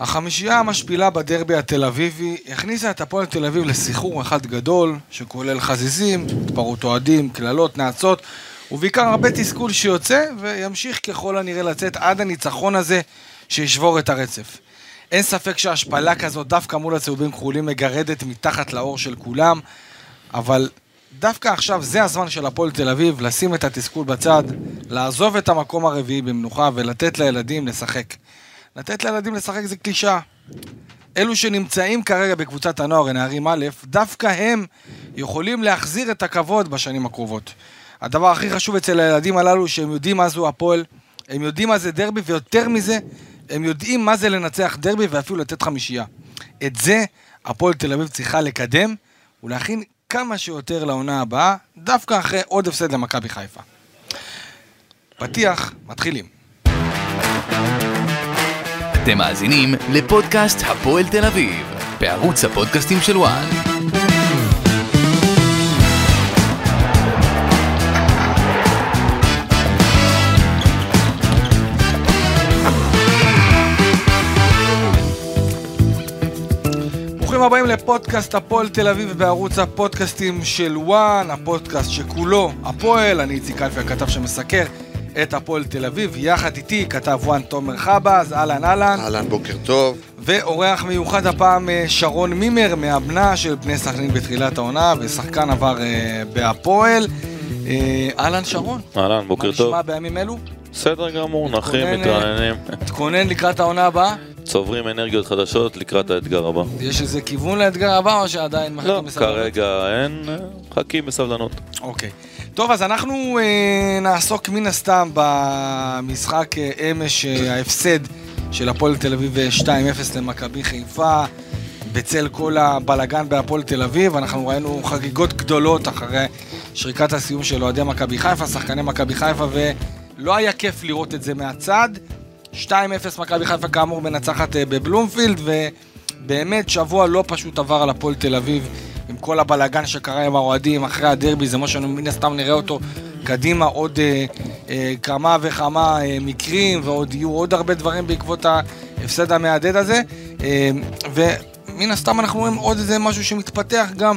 החמישייה המשפילה בדרבי התל אביבי הכניסה את הפועל תל אביב לסחרור אחד גדול, שכולל חזיזים, התפרעות אוהדים, קללות, נאצות, ובעיקר הרבה תסכול שיוצא, וימשיך ככל הנראה לצאת עד הניצחון הזה, שישבור את הרצף. אין ספק שהשפלה כזאת דווקא מול הצהובים כחולים מגרדת מתחת לאור של כולם, אבל דווקא עכשיו זה הזמן של הפועל תל אביב לשים את התסכול בצד, לעזוב את המקום הרביעי במנוחה ולתת לילדים לשחק. לתת לילדים לשחק זה קלישאה. אלו שנמצאים כרגע בקבוצת הנוער, נערים א', דווקא הם יכולים להחזיר את הכבוד בשנים הקרובות. הדבר הכי חשוב אצל הילדים הללו, שהם יודעים מה זו הפועל, הם יודעים מה זה דרבי, ויותר מזה, הם יודעים מה זה לנצח דרבי ואפילו לתת חמישייה. את זה הפועל תל אביב צריכה לקדם ולהכין כמה שיותר לעונה הבאה, דווקא אחרי עוד הפסד למכבי חיפה. פתיח, מתחילים. אתם מאזינים לפודקאסט הפועל תל אביב, בערוץ הפודקאסטים של וואן. ברוכים הבאים לפודקאסט הפועל תל אביב בערוץ הפודקאסטים של וואן, הפודקאסט שכולו הפועל, אני איציק אלפי הכתב שמסקר את הפועל תל אביב, יחד איתי כתב וואן תומר חבאז, אהלן אהלן. אהלן, בוקר טוב. ואורח מיוחד הפעם אה, שרון מימר, מהבנה של בני סכנין בתחילת העונה, ושחקן עבר אה, בהפועל. אה, אהלן שרון. אהלן, בוקר טוב. מה נשמע בימים אלו? בסדר גמור, נחים, מתרעננים. תתכונן לקראת העונה הבאה? צוברים אנרגיות חדשות לקראת האתגר הבא. יש איזה כיוון לאתגר הבא או שעדיין מחכים לא, בסבלנות? כרגע אין, אה, מחכים בסבלנות. אוקיי. טוב, אז אנחנו אה, נעסוק מן הסתם במשחק אה, אמש אה, ההפסד של הפועל תל אביב אה, 2-0 למכבי חיפה, בצל כל הבלגן בהפועל תל אביב. אנחנו ראינו חגיגות גדולות אחרי שריקת הסיום של אוהדי מכבי חיפה, שחקני מכבי חיפה, ולא היה כיף לראות את זה מהצד. 2-0 מכבי חיפה כאמור מנצחת אה, בבלומפילד, ובאמת שבוע לא פשוט עבר על הפועל תל אביב. כל הבלאגן שקרה עם האוהדים אחרי הדרבי, זה מה שמן הסתם נראה אותו קדימה עוד אה, אה, כמה וכמה אה, מקרים, ועוד יהיו עוד הרבה דברים בעקבות ההפסד המהדהד הזה. אה, ומן הסתם אנחנו רואים עוד איזה משהו שמתפתח גם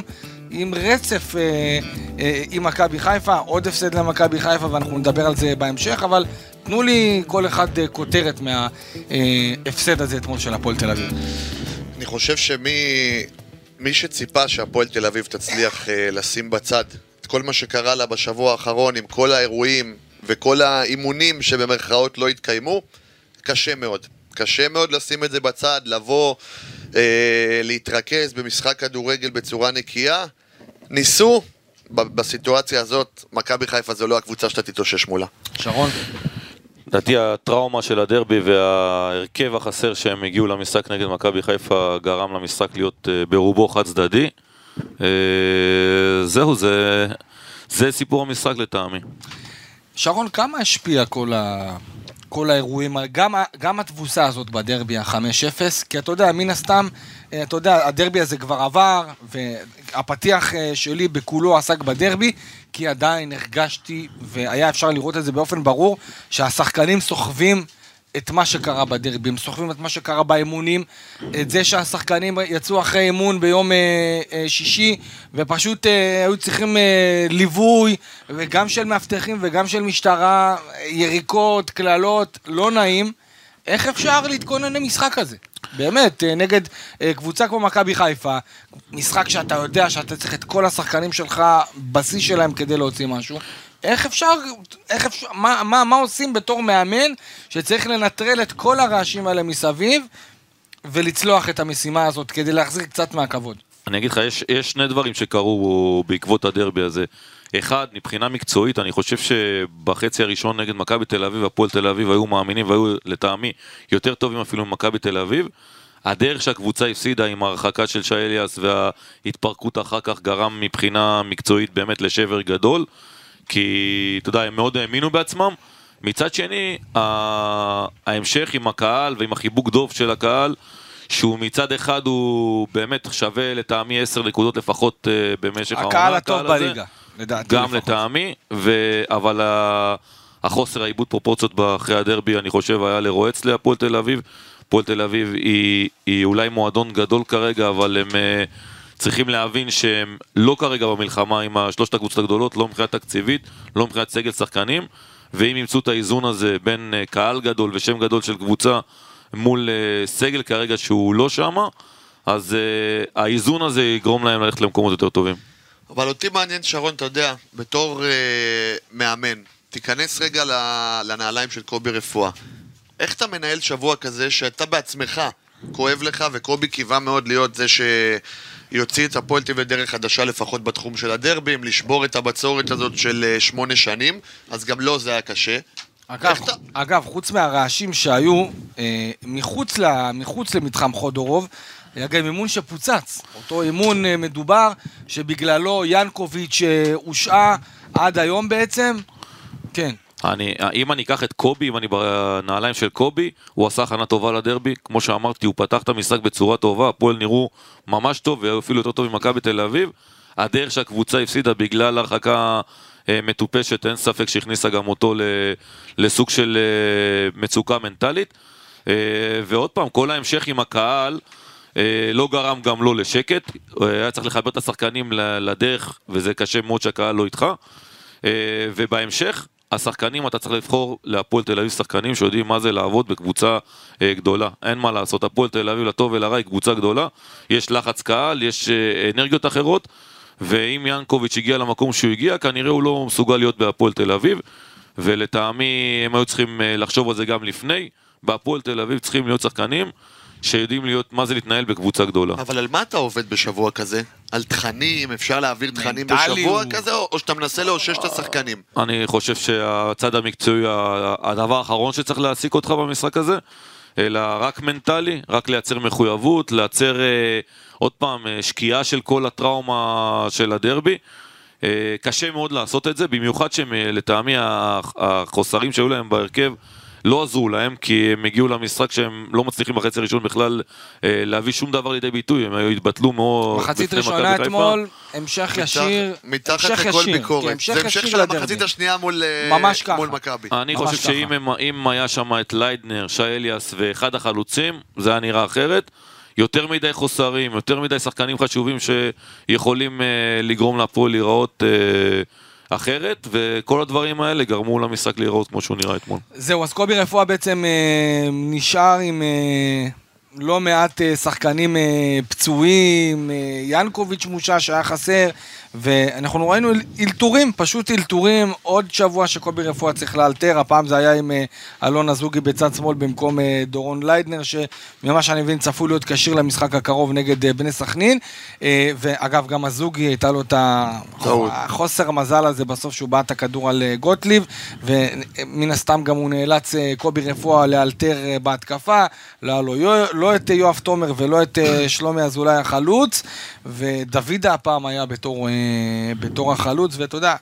עם רצף אה, אה, עם מכבי חיפה, עוד הפסד למכבי חיפה, ואנחנו נדבר על זה בהמשך, אבל תנו לי כל אחד אה, כותרת מההפסד הזה אתמול של הפועל תל אביב. אני חושב שמי מי שציפה שהפועל תל אביב תצליח אה, לשים בצד את כל מה שקרה לה בשבוע האחרון עם כל האירועים וכל האימונים שבמרכאות לא התקיימו, קשה מאוד. קשה מאוד לשים את זה בצד, לבוא, אה, להתרכז במשחק כדורגל בצורה נקייה. ניסו, בסיטואציה הזאת, מכבי חיפה זו לא הקבוצה שאתה תתאושש מולה. שרון? לדעתי הטראומה של הדרבי וההרכב החסר שהם הגיעו למשחק נגד מכבי חיפה גרם למשחק להיות אה, ברובו חד צדדי. אה, זהו, זה, זה סיפור המשחק לטעמי. שרון, כמה השפיע כל, ה... כל האירועים, גם, גם התבוסה הזאת בדרבי ה-5-0? כי אתה יודע, מן הסתם, אה, אתה יודע, הדרבי הזה כבר עבר, והפתיח שלי בכולו עסק בדרבי, כי עדיין הרגשתי, והיה אפשר לראות את זה באופן ברור, שהשחקנים סוחבים את מה שקרה בדרבי, הם סוחבים את מה שקרה באימונים, את זה שהשחקנים יצאו אחרי אימון ביום אה, אה, שישי, ופשוט אה, היו צריכים אה, ליווי, וגם של מאבטחים וגם של משטרה, יריקות, קללות, לא נעים. איך אפשר להתכונן למשחק הזה? באמת, אה, נגד אה, קבוצה כמו מכבי חיפה, משחק שאתה יודע שאתה צריך את כל השחקנים שלך בשיא שלהם כדי להוציא משהו. איך אפשר, איך אפשר, מה, מה, מה עושים בתור מאמן שצריך לנטרל את כל הרעשים האלה מסביב ולצלוח את המשימה הזאת כדי להחזיר קצת מהכבוד? אני אגיד לך, יש, יש שני דברים שקרו בעקבות הדרבי הזה. אחד, מבחינה מקצועית, אני חושב שבחצי הראשון נגד מכבי תל אביב, הפועל תל אביב היו מאמינים והיו לטעמי יותר טובים אפילו ממכבי תל אביב. הדרך שהקבוצה הפסידה עם ההרחקה של שי אליאס וההתפרקות אחר כך גרם מבחינה מקצועית באמת לשבר גדול. כי, אתה יודע, הם מאוד האמינו בעצמם. מצד שני, ההמשך עם הקהל ועם החיבוק דוב של הקהל, שהוא מצד אחד הוא באמת שווה לטעמי 10 נקודות לפחות אה, במשך העונה. הקהל הטוב. בליגה, לדעתי גם לפחות. לטעמי, ו... אבל ה... החוסר העיבוד פרופורציות אחרי הדרבי, אני חושב, היה לרועץ להפועל תל אביב. הפועל תל אביב היא, היא אולי מועדון גדול כרגע, אבל הם אה, צריכים להבין שהם לא כרגע במלחמה עם שלושת הקבוצות הגדולות, לא מבחינה תקציבית, לא מבחינת סגל שחקנים, ואם ימצאו את האיזון הזה בין אה, קהל גדול ושם גדול של קבוצה מול אה, סגל כרגע שהוא לא שמה, אז האיזון הזה יגרום להם ללכת למקומות יותר טובים. אבל אותי מעניין, שרון, אתה יודע, בתור אה, מאמן, תיכנס רגע לנעליים של קובי רפואה. איך אתה מנהל שבוע כזה שאתה בעצמך כואב לך, וקובי קיווה מאוד להיות זה שיוציא את הפועל טבעי דרך חדשה לפחות בתחום של הדרבים, לשבור את הבצורת הזאת של אה, שמונה שנים, אז גם לו לא, זה היה קשה. אגב, אתה... אגב, חוץ מהרעשים שהיו אה, מחוץ, ל, מחוץ למתחם חודורוב, היה גם אימון שפוצץ. אותו אימון אה, מדובר שבגללו ינקוביץ' אה, הושעה עד היום בעצם. כן. אני, אם אני אקח את קובי, אם אני בנעליים של קובי, הוא עשה הכנה טובה לדרבי. כמו שאמרתי, הוא פתח את המשחק בצורה טובה, הפועל נראו ממש טוב, ואפילו יותר טוב ממכבי תל אביב. הדרך שהקבוצה הפסידה בגלל הרחקה אה, מטופשת, אין ספק שהכניסה גם אותו לסוג של מצוקה מנטלית. ועוד פעם, כל ההמשך עם הקהל, אה, לא גרם גם לו לשקט, היה צריך לחבר את השחקנים לדרך, וזה קשה מאוד שהקהל לא איתך. אה, ובהמשך, השחקנים, אתה צריך לבחור להפועל תל אביב שחקנים שיודעים מה זה לעבוד בקבוצה אה, גדולה. אין מה לעשות, הפועל תל אביב לטוב ולרע היא קבוצה גדולה, יש לחץ קהל, יש אנרגיות אחרות, ואם ינקוביץ' הגיע למקום שהוא הגיע, כנראה הוא לא מסוגל להיות בהפועל תל אביב, ולטעמי הם היו צריכים לחשוב על זה גם לפני. בהפועל תל אביב צריכים להיות שחקנים שיודעים להיות, מה זה להתנהל בקבוצה גדולה. אבל על מה אתה עובד בשבוע כזה? על תכנים? אפשר להעביר תכנים בשבוע כזה? או, או שאתה מנסה לאושש את השחקנים? אני חושב שהצד המקצועי, הדבר האחרון שצריך להעסיק אותך במשחק הזה, אלא רק מנטלי, רק לייצר מחויבות, לייצר אה, עוד פעם אה, שקיעה של כל הטראומה של הדרבי. אה, קשה מאוד לעשות את זה, במיוחד שלטעמי החוסרים שהיו להם בהרכב לא עזרו להם, כי הם הגיעו למשחק שהם לא מצליחים בחצי הראשון בכלל אה, להביא שום דבר לידי ביטוי, הם התבטלו מאוד מחצית ראשונה אתמול, המשך ישיר, מתחת לכל ביקורת. כן, זה המשך של המחצית השנייה מול אה, מכבי. אני חושב שאם היה שם את ליידנר, שי אליאס ואחד החלוצים, זה היה נראה אחרת. יותר מדי חוסרים, יותר מדי שחקנים חשובים שיכולים uh, לגרום להפועל להיראות אחרת, וכל הדברים האלה גרמו למשחק להיראות כמו שהוא נראה אתמול. זהו, אז קובי רפואה בעצם אה, נשאר עם... אה, לא מעט אה, שחקנים אה, פצועים, אה, ינקוביץ' מושע שהיה חסר, ואנחנו ראינו אלתורים, פשוט אלתורים, עוד שבוע שקובי רפואה צריך לאלתר, הפעם זה היה עם אלון אזוגי בצד שמאל במקום דורון ליידנר, שממה שאני מבין צפוי להיות כשיר למשחק הקרוב נגד בני סכנין, ואגב גם אזוגי הייתה לו את החוסר המזל הזה בסוף שהוא בעט הכדור על גוטליב, ומן הסתם גם הוא נאלץ קובי רפואה לאלתר בהתקפה, לא היה לו לא את יואב תומר ולא את אה, שלומי אזולאי החלוץ, ודוידה הפעם היה בתור, אה, בתור החלוץ, ואתה יודע,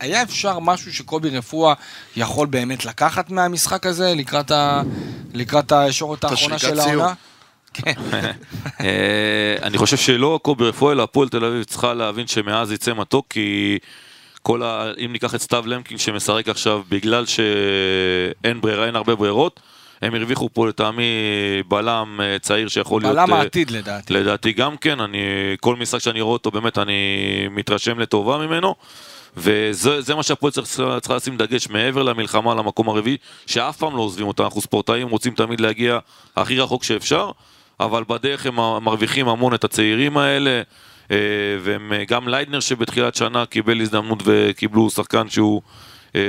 היה אפשר משהו שקובי רפואה יכול באמת לקחת מהמשחק הזה לקראת, ה, לקראת הישורת האחרונה של העונה? כן. אה, אני חושב שלא קובי רפואה, אלא הפועל תל אביב צריכה להבין שמאז יצא מתוק, כי כל ה... אם ניקח את סתיו למקין שמשחק עכשיו בגלל שאין ברירה, אין הרבה ברירות, הם הרוויחו פה לטעמי בלם אה, צעיר שיכול בלם להיות... בלם אה, העתיד לדעתי. לדעתי גם כן, אני, כל משחק שאני רואה אותו באמת אני מתרשם לטובה ממנו. וזה מה שהפועל צריכה צריך לשים דגש מעבר למלחמה למקום הרביעי, שאף פעם לא עוזבים אותה, אנחנו ספורטאים רוצים תמיד להגיע הכי רחוק שאפשר, אבל בדרך הם מרוויחים המון את הצעירים האלה, אה, והם גם ליידנר שבתחילת שנה קיבל הזדמנות וקיבלו שחקן שהוא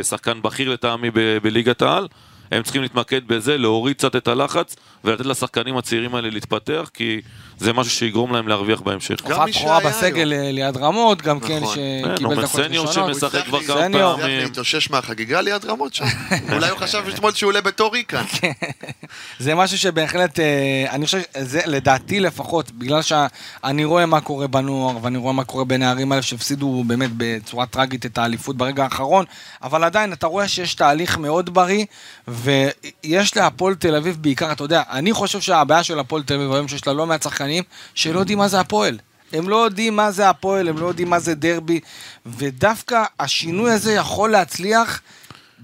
שחקן בכיר לטעמי בליגת העל. הם צריכים להתמקד בזה, להוריד קצת את הלחץ ולתת לשחקנים הצעירים האלה להתפתח, כי זה משהו שיגרום להם להרוויח בהמשך. גם מי שהיה בסגל ליד רמות, גם כן, נכון. שקיבל דקות ראשונות. סניור שמשחק כבר כמה פעמים. להתאושש מהחגיגה ליד רמות שם. אולי הוא חשב אתמול שהוא עולה בתור ריקה. כן. זה משהו שבהחלט, אה, אני חושב, זה לדעתי לפחות, בגלל שאני רואה מה קורה בנוער, ואני רואה מה קורה בנערים האלה שהפסידו באמת בצורה טראגית את האליפות ברגע האחרון, אבל עדיין אתה רואה שיש תהליך מאוד בריא, ויש להפועל תל אביב בעיקר, אתה יודע, אני חושב שהבעיה של הפועל תל אביב היום שיש לה לא מעט שחקנים שלא יודעים מה זה הפועל. הם לא יודעים מה זה הפועל, הם לא יודעים מה זה דרבי, ודווקא השינוי הזה יכול להצליח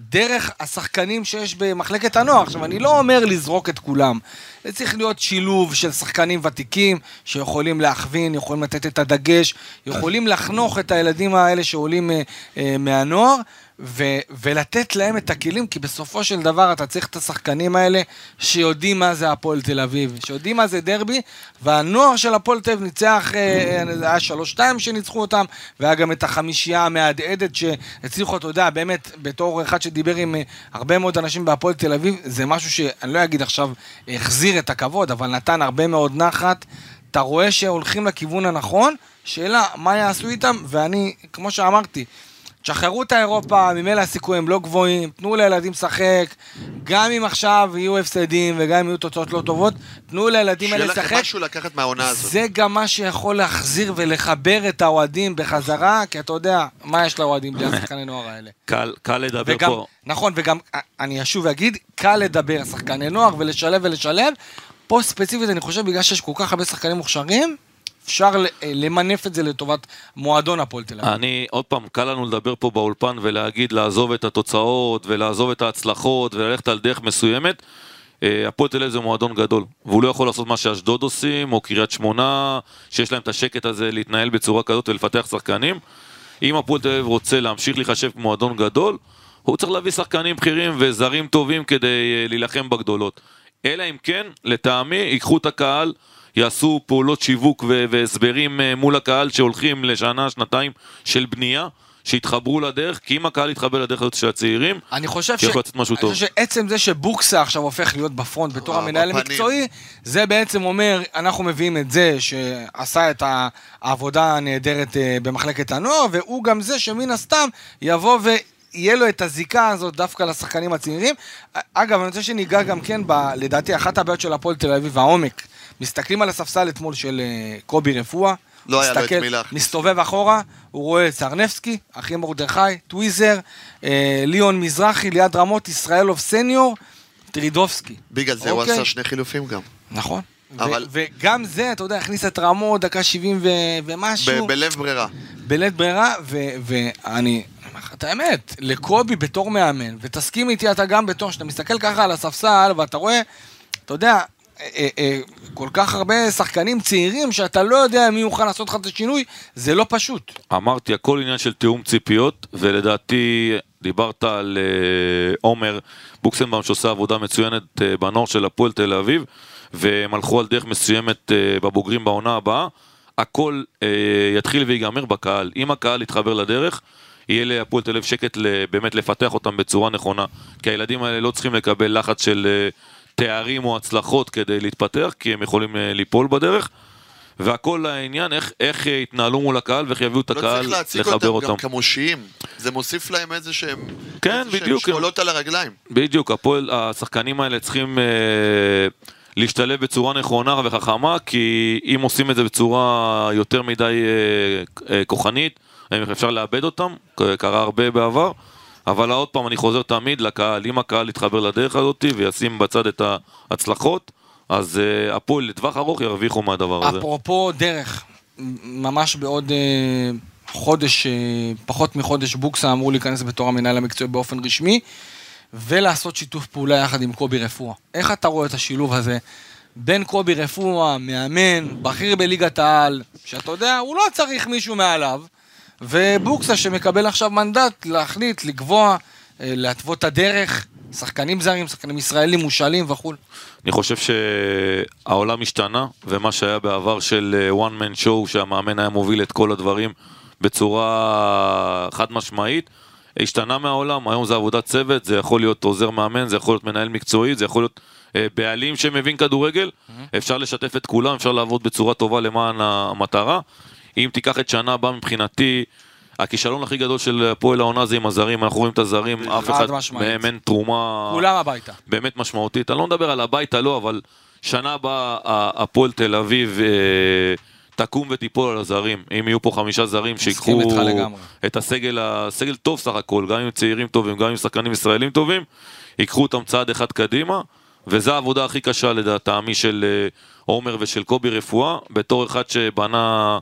דרך השחקנים שיש במחלקת הנוער. עכשיו, אני לא אומר לזרוק את כולם. זה צריך להיות שילוב של שחקנים ותיקים, שיכולים להכווין, יכולים לתת את הדגש, יכולים לחנוך את הילדים האלה שעולים אה, אה, מהנוער. ו- ולתת להם את הכלים, כי בסופו של דבר אתה צריך את השחקנים האלה שיודעים מה זה הפועל תל אביב, שיודעים מה זה דרבי, והנוער של הפועל תל אביב ניצח, אה, זה היה שלוש שתיים שניצחו אותם, והיה גם את החמישייה המהדהדת שהצליחו, אתה יודע, באמת, בתור אחד שדיבר עם אה, הרבה מאוד אנשים בהפועל תל אביב, זה משהו שאני לא אגיד עכשיו החזיר את הכבוד, אבל נתן הרבה מאוד נחת. אתה רואה שהולכים לכיוון הנכון, שאלה, מה יעשו איתם? ואני, כמו שאמרתי, תשחררו את האירופה, ממילא הסיכויים לא גבוהים, תנו לילדים לשחק, גם אם עכשיו יהיו הפסדים וגם אם יהיו תוצאות לא טובות, תנו לילדים האלה לשחק. שיהיה לכם משהו לקחת מהעונה הזאת. זה גם מה שיכול להחזיר ולחבר את האוהדים בחזרה, כי אתה יודע, מה יש לאוהדים בלי השחקני נוער האלה. קל, קל לדבר וגם, פה. נכון, וגם, אני אשוב ואגיד, קל לדבר שחקני נוער ולשלב ולשלב. פה ספציפית, אני חושב, בגלל שיש כל כך הרבה שחקנים מוכשרים, אפשר אה, למנף את זה לטובת מועדון הפועל תל אביב. אני, עוד פעם, קל לנו לדבר פה באולפן ולהגיד לעזוב את התוצאות ולעזוב את ההצלחות וללכת על דרך מסוימת. אה, הפועל תל אביב זה מועדון גדול, והוא לא יכול לעשות מה שאשדוד עושים, או קריית שמונה, שיש להם את השקט הזה להתנהל בצורה כזאת ולפתח שחקנים. אם הפועל תל אביב רוצה להמשיך להיחשב כמועדון גדול, הוא צריך להביא שחקנים בכירים וזרים טובים כדי אה, להילחם בגדולות. אלא אם כן, לטעמי, ייקחו את הקהל, יעשו פעולות שיווק ו- והסברים אה, מול הקהל שהולכים לשנה, שנתיים של בנייה, שיתחברו לדרך, כי אם הקהל יתחבר לדרך הזאת של הצעירים, אני חושב, ש... לצאת משהו אני טוב. חושב שעצם זה שבוקסה עכשיו הופך להיות בפרונט בתור וואו, המנהל בפנים. המקצועי, זה בעצם אומר, אנחנו מביאים את זה שעשה את העבודה הנהדרת אה, במחלקת הנוער, והוא גם זה שמן הסתם יבוא ו... יהיה לו את הזיקה הזאת דווקא לשחקנים הצעירים. אגב, אני רוצה שניגע גם כן, ב, לדעתי, אחת הבעיות של הפועל תל אביב, העומק. מסתכלים על הספסל אתמול של אה, קובי רפואה. לא היה לו את מסתכל, מי להכניס. מסתובב אחורה, הוא רואה את סרנבסקי, אחי מרדכי, טוויזר, אה, ליאון מזרחי, ליד רמות, ישראלוב סניור, טרידובסקי. בגלל זה הוא אוקיי. עשה שני חילופים גם. נכון. אבל- ו- וגם זה, אתה יודע, הכניס את רמות, דקה 70 ו- ומשהו, ב- בלב ברירה. בלית ברירה, ו- ואני את האמת, לקובי בתור מאמן, ותסכים איתי אתה גם בתור, שאתה מסתכל ככה על הספסל, ואתה רואה, אתה יודע, כל כך הרבה שחקנים צעירים, שאתה לא יודע מי יוכל לעשות לך את השינוי, זה לא פשוט. אמרתי, הכל עניין של תיאום ציפיות, ולדעתי דיברת על אה, עומר בוקסנבאום שעושה עבודה מצוינת אה, בנוער של הפועל תל אביב, והם הלכו על דרך מסוימת אה, בבוגרים בעונה הבאה. הכל אה, יתחיל ויגמר בקהל. אם הקהל יתחבר לדרך, יהיה להפועל תל אביב שקט באמת לפתח אותם בצורה נכונה. כי הילדים האלה לא צריכים לקבל לחץ של אה, תארים או הצלחות כדי להתפתח, כי הם יכולים אה, ליפול בדרך. והכל העניין, איך, איך אה, יתנהלו מול הקהל ואיך יביאו את לא הקהל צריך להציג לחבר אותם אותם. גם כמושיים. זה מוסיף להם איזה שהם... כן, איזה שהם בדיוק. שמולות על הרגליים. בדיוק, הפועל, השחקנים האלה צריכים אה, להשתלב בצורה נכונה וחכמה, כי אם עושים את זה בצורה יותר מדי אה, אה, כוחנית, אפשר לאבד אותם, קרה הרבה בעבר. אבל עוד פעם, אני חוזר תמיד לקהל, אם הקהל יתחבר לדרך הזאת וישים בצד את ההצלחות, אז אה, הפועל לטווח ארוך ירוויחו מהדבר הזה. אפרופו דרך, ממש בעוד אה, חודש, אה, פחות מחודש, בוקסה אמור להיכנס בתור המנהל המקצועי באופן רשמי, ולעשות שיתוף פעולה יחד עם קובי רפואה. איך אתה רואה את השילוב הזה בין קובי רפואה, מאמן, בכיר בליגת העל, שאתה יודע, הוא לא צריך מישהו מעליו, ובוקסה שמקבל עכשיו מנדט להחליט, לקבוע, אה, להתוות את הדרך, שחקנים זרים, שחקנים ישראלים, מושאלים וכו'. אני חושב שהעולם השתנה, ומה שהיה בעבר של אה, one man show, שהמאמן היה מוביל את כל הדברים בצורה חד משמעית, השתנה מהעולם, היום זה עבודת צוות, זה יכול להיות עוזר מאמן, זה יכול להיות מנהל מקצועי, זה יכול להיות אה, בעלים שמבין כדורגל, אפשר לשתף את כולם, אפשר לעבוד בצורה טובה למען המטרה. אם תיקח את שנה הבאה מבחינתי, הכישלון הכי גדול של הפועל העונה זה עם הזרים, אנחנו רואים את הזרים, אף חד אחד משמעית. מהם אין תרומה... כולם הביתה. באמת משמעותית. אני לא מדבר על הביתה, לא, אבל שנה הבאה הפועל תל אביב אה, תקום ותיפול על הזרים. אם יהיו פה חמישה זרים שיקחו. את הסגל, הסגל טוב סך הכל, גם עם צעירים טובים, גם עם שחקנים ישראלים טובים, ייקחו אותם צעד אחד קדימה, וזו העבודה הכי קשה לדעתמי של אה, עומר ושל קובי רפואה, בתור אחד שבנה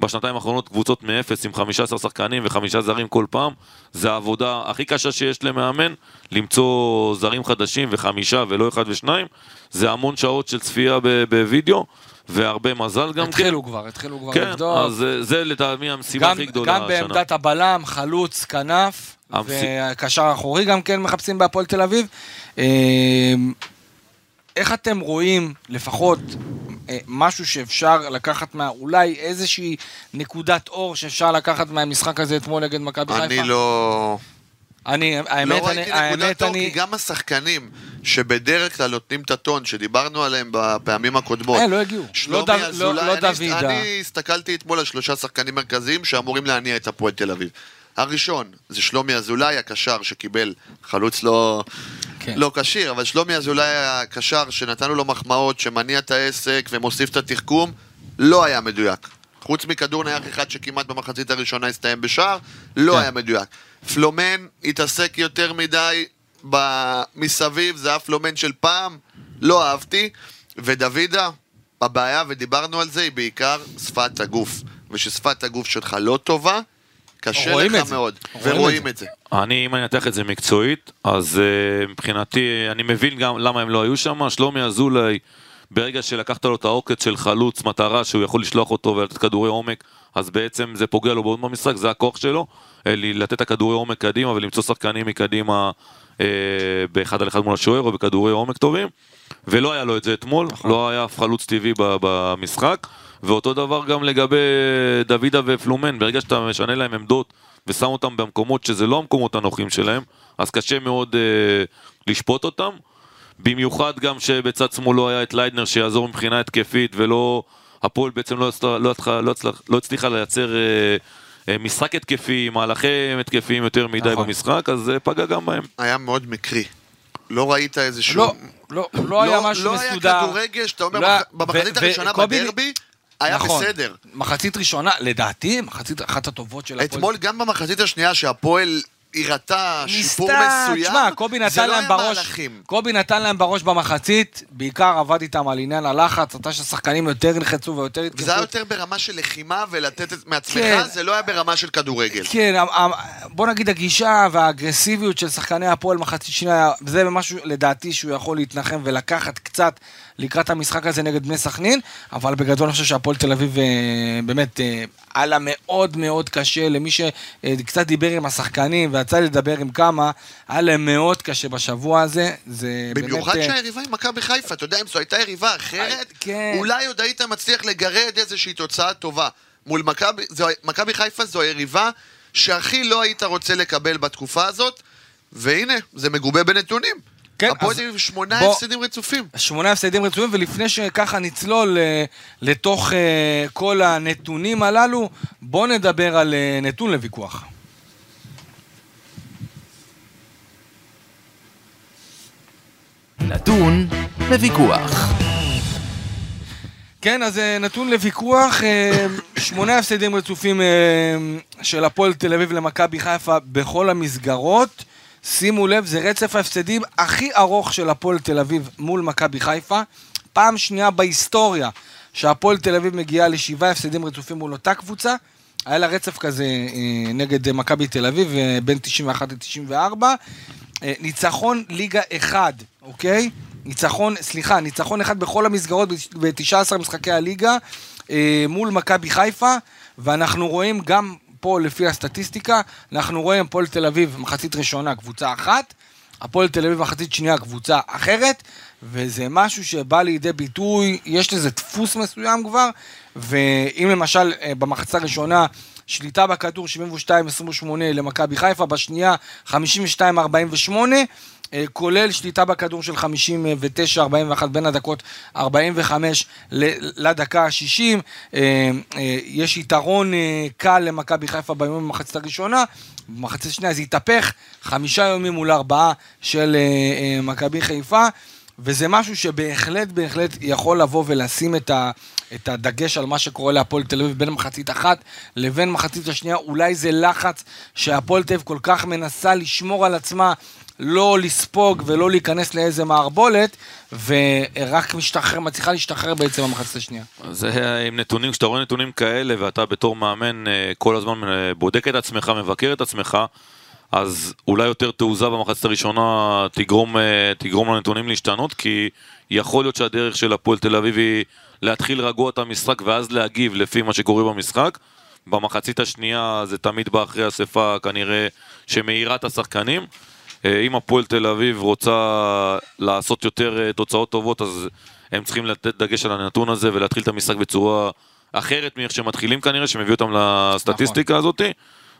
בשנתיים האחרונות קבוצות מאפס עם 15 שחקנים וחמישה זרים כל פעם, זה העבודה הכי קשה שיש למאמן, למצוא זרים חדשים וחמישה ולא אחד ושניים, זה המון שעות של צפייה בווידאו, והרבה מזל גם כן. התחילו כבר, התחילו כבר כן, לבדוק. אז אה, זה לטעמי המשימה גם, הכי גדולה גם השנה. בעמדת הבלם, חלוץ, כנף, המש- והקשר האחורי גם כן מחפשים בהפועל תל אביב. אה, איך אתם רואים לפחות משהו שאפשר לקחת מה... אולי איזושהי נקודת אור שאפשר לקחת מהמשחק הזה אתמול נגד מכבי חיפה? אני לא... אני, האמת, לא אני, ראיתי נקודת אור, אני... כי גם השחקנים שבדרך כלל נותנים את הטון, שדיברנו עליהם בפעמים הקודמות, אה, לא הגיעו. שלומי לא דו- לא- אזולאי, לא אני- דוידה. אני הסתכלתי אתמול על שלושה שחקנים מרכזיים שאמורים להניע את הפועל תל אביב. הראשון זה שלומי אזולאי, הקשר שקיבל חלוץ לא כן. לא כשיר, אבל שלומי אזולאי הקשר שנתנו לו מחמאות, שמניע את העסק ומוסיף את התחכום, לא היה מדויק. חוץ מכדור נייח אחד שכמעט במחצית הראשונה הסתיים בשער, לא כן. היה מדויק. פלומן התעסק יותר מדי מסביב, זה היה פלומן של פעם, לא אהבתי. ודוידה, הבעיה, ודיברנו על זה, היא בעיקר שפת הגוף. וששפת הגוף שלך לא טובה, קשה לך זה. מאוד. רואים ורואים את זה. אני, אם אני אנתח את זה מקצועית, אז uh, מבחינתי, אני מבין גם למה הם לא היו שם. שלומי אזולאי, ברגע שלקחת לו את העוקץ של חלוץ מטרה, שהוא יכול לשלוח אותו ולתת כדורי עומק, אז בעצם זה פוגע לו מאוד במשחק, זה הכוח שלו, אה, לתת את הכדורי עומק קדימה ולמצוא שחקנים מקדימה אה, באחד על אחד מול השוער או בכדורי עומק טובים. ולא היה לו את זה אתמול, לא היה אף חלוץ טבעי במשחק. ואותו דבר גם לגבי דוידה ופלומן, ברגע שאתה משנה להם עמדות ושם אותם במקומות שזה לא המקומות הנוחים שלהם, אז קשה מאוד אה, לשפוט אותם. במיוחד גם שבצד שמאל לא היה את ליידנר שיעזור מבחינה התקפית ולא... הפועל בעצם לא, הצלה, לא, הצליחה, לא, הצליחה, לא הצליחה לייצר אה, אה, משחק התקפי, מהלכי התקפים יותר מדי נכון. במשחק, אז זה פגע גם בהם. היה מאוד מקרי. לא ראית איזשהו... לא, לא, לא היה משהו לא מסודר. היה כדורגל שאתה אומר, לא- במחצית הראשונה בדרבי, היה נכון. בסדר. מחצית ראשונה, לדעתי, מחצית אחת הטובות של הפועל. אתמול גם במחצית השנייה שהפועל הראתה שיפור מסוים, תשמע, קובי נתן לא להם בראש, מהלכים. קובי נתן להם בראש במחצית, בעיקר עבד איתם על עניין הלחץ, אתה שהשחקנים יותר נלחצו ויותר התקפו. וזה היה יותר ברמה של לחימה ולתת את מעצמך, כן. זה לא היה ברמה של כדורגל. כן, ה- ה- בוא נגיד הגישה והאגרסיביות של שחקני הפועל מחצית שנייה, זה משהו לדעתי שהוא יכול להתנחם ולקחת קצת לקראת המשחק הזה נגד בני סכנין, אבל בגדול אני חושב שהפועל תל אביב אה, באמת אה, היה לה מאוד מאוד קשה למי שקצת דיבר עם השחקנים ויצא לדבר עם כמה, היה להם מאוד קשה בשבוע הזה, זה במיוחד באמת... אה, שהיריבה היא מכבי חיפה, אתה יודע, אם זו הייתה יריבה אחרת, כן. אולי עוד היית מצליח לגרד איזושהי תוצאה טובה. מול מכבי חיפה זו היריבה שהכי לא היית רוצה לקבל בתקופה הזאת, והנה, זה מגובה בנתונים. כן, הפועל אביב שמונה בוא- הפסדים רצופים. שמונה הפסדים רצויים, ולפני שככה נצלול אה, לתוך אה, כל הנתונים הללו, בואו נדבר על אה, נתון לוויכוח. נתון לוויכוח. כן, אז נתון לוויכוח, שמונה הפסדים רצופים של הפועל תל אביב למכבי חיפה בכל המסגרות. שימו לב, זה רצף ההפסדים הכי ארוך של הפועל תל אביב מול מכבי חיפה. פעם שנייה בהיסטוריה שהפועל תל אביב מגיעה לשבעה הפסדים רצופים מול אותה קבוצה. היה לה רצף כזה אה, נגד אה, מכבי תל אביב אה, בין 91 ל-94. אה, ניצחון ליגה אחד, אוקיי? ניצחון, סליחה, ניצחון אחד בכל המסגרות ב-19 משחקי הליגה מול מכבי חיפה, ואנחנו רואים גם פה לפי הסטטיסטיקה, אנחנו רואים הפועל תל אביב מחצית ראשונה קבוצה אחת, הפועל תל אביב מחצית שנייה קבוצה אחרת, וזה משהו שבא לידי ביטוי, יש לזה דפוס מסוים כבר, ואם למשל אה, במחצית הראשונה שליטה בכדור 72-28 למכבי חיפה, בשנייה 52-48, אה, כולל שליטה בכדור של 59-41 בין הדקות 45 ל- לדקה ה-60. אה, אה, יש יתרון אה, קל למכבי חיפה ביום במחצית הראשונה, במחצית השנייה זה התהפך, חמישה יומים מול ארבעה של אה, אה, מכבי חיפה. וזה משהו שבהחלט, בהחלט יכול לבוא ולשים את, ה, את הדגש על מה שקורה להפועל תל אביב בין מחצית אחת לבין מחצית השנייה. אולי זה לחץ שהפועל תל אביב כל כך מנסה לשמור על עצמה, לא לספוג ולא להיכנס לאיזה מערבולת, ורק משתחרר, מצליחה להשתחרר בעצם במחצית השנייה. זה עם נתונים, כשאתה רואה נתונים כאלה ואתה בתור מאמן אה, כל הזמן אה, בודק את עצמך, מבקר את עצמך, אז אולי יותר תעוזה במחצית הראשונה תגרום, אה, תגרום לנתונים להשתנות, כי יכול להיות שהדרך של הפועל תל אביב היא להתחיל רגוע את המשחק ואז להגיב לפי מה שקורה במשחק. במחצית השנייה זה תמיד בא אחרי אספה כנראה שמאירה את השחקנים. אה, אם הפועל תל אביב רוצה לעשות יותר אה, תוצאות טובות, אז הם צריכים לתת דגש על הנתון הזה ולהתחיל את המשחק בצורה אחרת מאיך שהם מתחילים כנראה, שמביא אותם לסטטיסטיקה הזאת.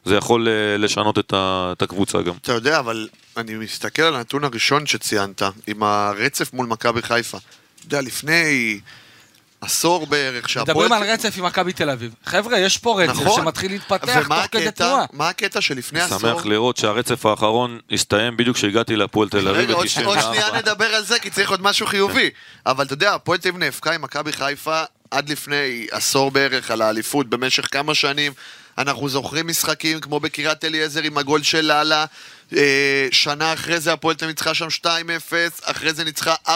זה יכול אה, לשנות את, ה, את הקבוצה גם. אתה יודע, אבל אני מסתכל על הנתון הראשון שציינת, עם הרצף מול מכבי חיפה. אתה יודע, לפני עשור בערך, שהפועל... מדברים על רצף עם מכבי תל אביב. חבר'ה, יש פה רצף נכון. שמתחיל להתפתח תוך כדי תנועה. מה הקטע שלפני עשור... שמח לראות שהרצף האחרון הסתיים בדיוק כשהגעתי להפועל תל אביב רגע, עוד ב-94. עוד שנייה נדבר על זה, כי צריך עוד משהו חיובי. אבל אתה יודע, הפועל תל אביב נאבקה עם מכבי חיפה עד לפני עשור בערך על האליפות במשך כמה שנים. אנחנו זוכרים משחקים כמו בקריית אליעזר עם הגול של לאלה. אה, שנה אחרי זה הפועל תל אביב ניצחה שם 2-0, אחרי זה ניצחה 4-1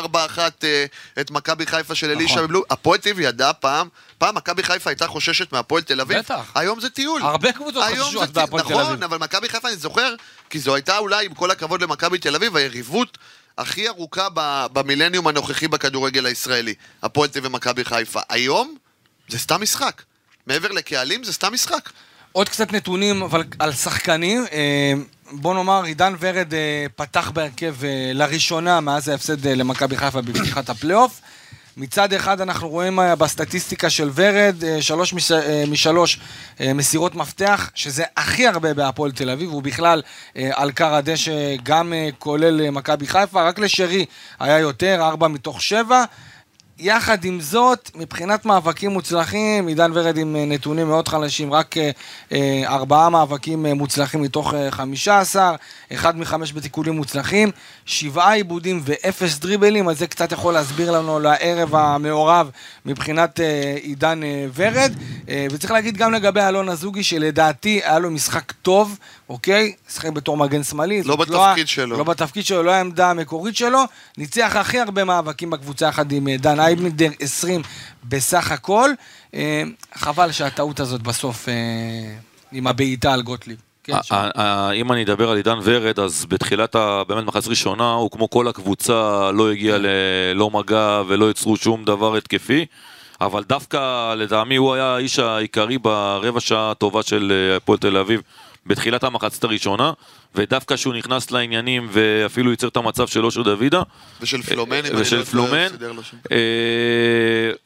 אה, את מכבי חיפה של אלישע נכון. בבלו. הפועל תל אביב ידעה פעם, פעם מכבי חיפה הייתה חוששת מהפועל תל אביב. בטח. היום זה טיול. הרבה קבוצות חוששות. מהפועל תל נכון, אביב. אבל מכבי חיפה אני זוכר, כי זו הייתה אולי, עם כל הכבוד למכבי תל אביב, היריבות הכי ארוכה במילניום הנוכחי בכדורגל הישראלי. הפועל תל אביב ומכבי חיפה. היום זה סתם משחק. מעבר לקהלים זה סתם משחק. עוד קצת נתונים אבל על שחקנים. אה, בוא נאמר, עידן ורד אה, פתח בהרכב אה, לראשונה מאז ההפסד למכבי חיפה בפתיחת הפלייאוף. מצד אחד אנחנו רואים בסטטיסטיקה של ורד, שלוש מש, משלוש מסירות מפתח, שזה הכי הרבה בהפועל תל אביב, הוא בכלל על קר הדשא גם כולל מכבי חיפה, רק לשרי היה יותר, ארבע מתוך שבע. יחד עם זאת, מבחינת מאבקים מוצלחים, עידן ורד עם אה, נתונים מאוד חלשים, רק אה, אה, ארבעה מאבקים מוצלחים מתוך חמישה עשר, אחד מחמש בתיקולים מוצלחים, שבעה עיבודים ואפס דריבלים, אז זה קצת יכול להסביר לנו לערב המעורב מבחינת עידן ורד. וצריך להגיד גם לגבי אלון אזוגי, שלדעתי היה לו משחק טוב, אוקיי? שיחק בתור מגן שמאלי. לא זאת בתפקיד ה- שלו. לא בתפקיד שלו, לא העמדה המקורית שלו. ניצח הכי הרבה מאבקים בקבוצה יחד עם אה, דן אייבנדר, 20 בסך הכל. אה, חבל שהטעות הזאת בסוף, אה, עם הבעיטה על גוטליב. כן, אם אני אדבר על עידן ורד, אז בתחילת, ה- באמת מחצית ראשונה, הוא כמו כל הקבוצה לא הגיע ללא מגע ולא יצרו שום דבר התקפי, אבל דווקא לטעמי הוא היה האיש העיקרי ברבע שעה הטובה של הפועל תל אביב בתחילת המחצית הראשונה, ודווקא כשהוא נכנס לעניינים ואפילו ייצר את המצב של אושר דוידה, ושל פלומן, אני ושל לא פלומן. אה,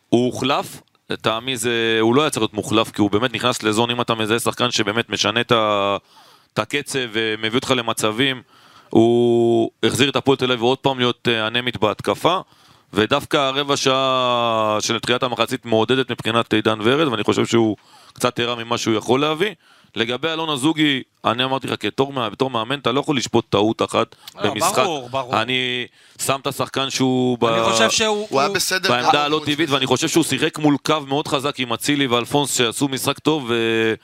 הוא הוחלף, לטעמי זה, הוא לא היה צריך להיות מוחלף, כי הוא באמת נכנס לזון, אם אתה מזהה שחקן שבאמת משנה את הקצב ומביא אותך למצבים, הוא החזיר את הפועל תל אביב עוד פעם להיות אה, אנמית בהתקפה, ודווקא הרבע שעה של תחילת המחצית מעודדת מבחינת עידן ורד, ואני חושב שהוא קצת הראה ממה שהוא יכול להביא. לגבי אלון אזוגי, אני אמרתי לך, כתור, בתור מאמן, אתה לא יכול לשפוט טעות אחת לא, במשחק. ברור, ברור. אני שם את השחקן שהוא... ב- אני חושב שהוא... הוא היה הוא- בסדר. בעמדה הלא טבעית. ואני חושב שהוא שיחק מול קו מאוד חזק עם אצילי ואלפונס שעשו משחק טוב, ו-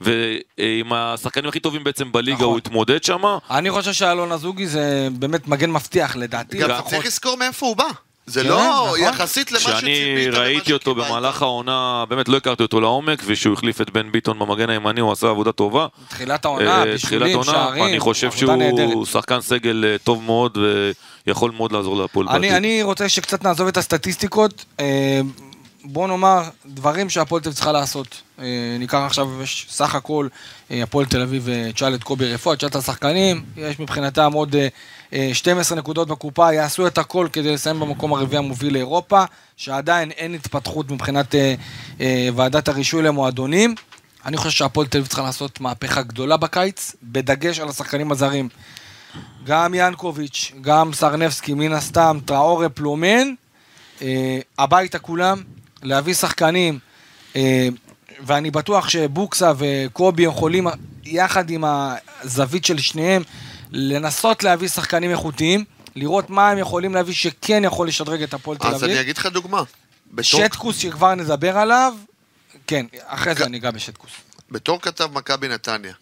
ועם השחקנים הכי טובים בעצם בליגה נכון. הוא התמודד שם. אני חושב שאלון אזוגי זה באמת מגן מבטיח, לדעתי. גם לפחות. צריך לזכור מאיפה הוא בא. זה כן, לא נכון. יחסית למה שציפית. כשאני ראיתי אותו שקיבלת. במהלך העונה, באמת לא הכרתי אותו לעומק, וכשהוא החליף את בן ביטון במגן הימני הוא עשה עבודה טובה. תחילת העונה, אה, בישולים, שערים, אני חושב נהדרת. שהוא שחקן סגל אה, טוב מאוד ויכול מאוד לעזור להפועל אני, בעתיד. אני רוצה שקצת נעזוב את הסטטיסטיקות. בוא נאמר, דברים שהפועל תל אביב צריכה לעשות. אה, ניקח עכשיו, יש סך הכל, אה, הפועל תל אביב אה, תשאל את קובי רפואה, תשאל את השחקנים, יש מבחינתם עוד אה, אה, 12 נקודות בקופה, יעשו את הכל כדי לסיים במקום הרביעי המוביל לאירופה, שעדיין אין התפתחות מבחינת ועדת הרישוי למועדונים. אני חושב שהפועל תל אביב צריכה לעשות מהפכה גדולה בקיץ, בדגש על השחקנים הזרים. גם ינקוביץ', גם סרנבסקי, מן הסתם, טראורי, פלומן, אה, הביתה כולם, להביא שחקנים, אה, ואני בטוח שבוקסה וקובי יכולים, יחד עם הזווית של שניהם, לנסות להביא שחקנים איכותיים. לראות מה הם יכולים להביא שכן יכול לשדרג את הפועל תל אז אני אביב. אגיד לך דוגמה. בתור- שטקוס שכבר נדבר עליו, כן, אחרי זה ג- אני אגע בשטקוס. בתור כתב מכבי נתניה,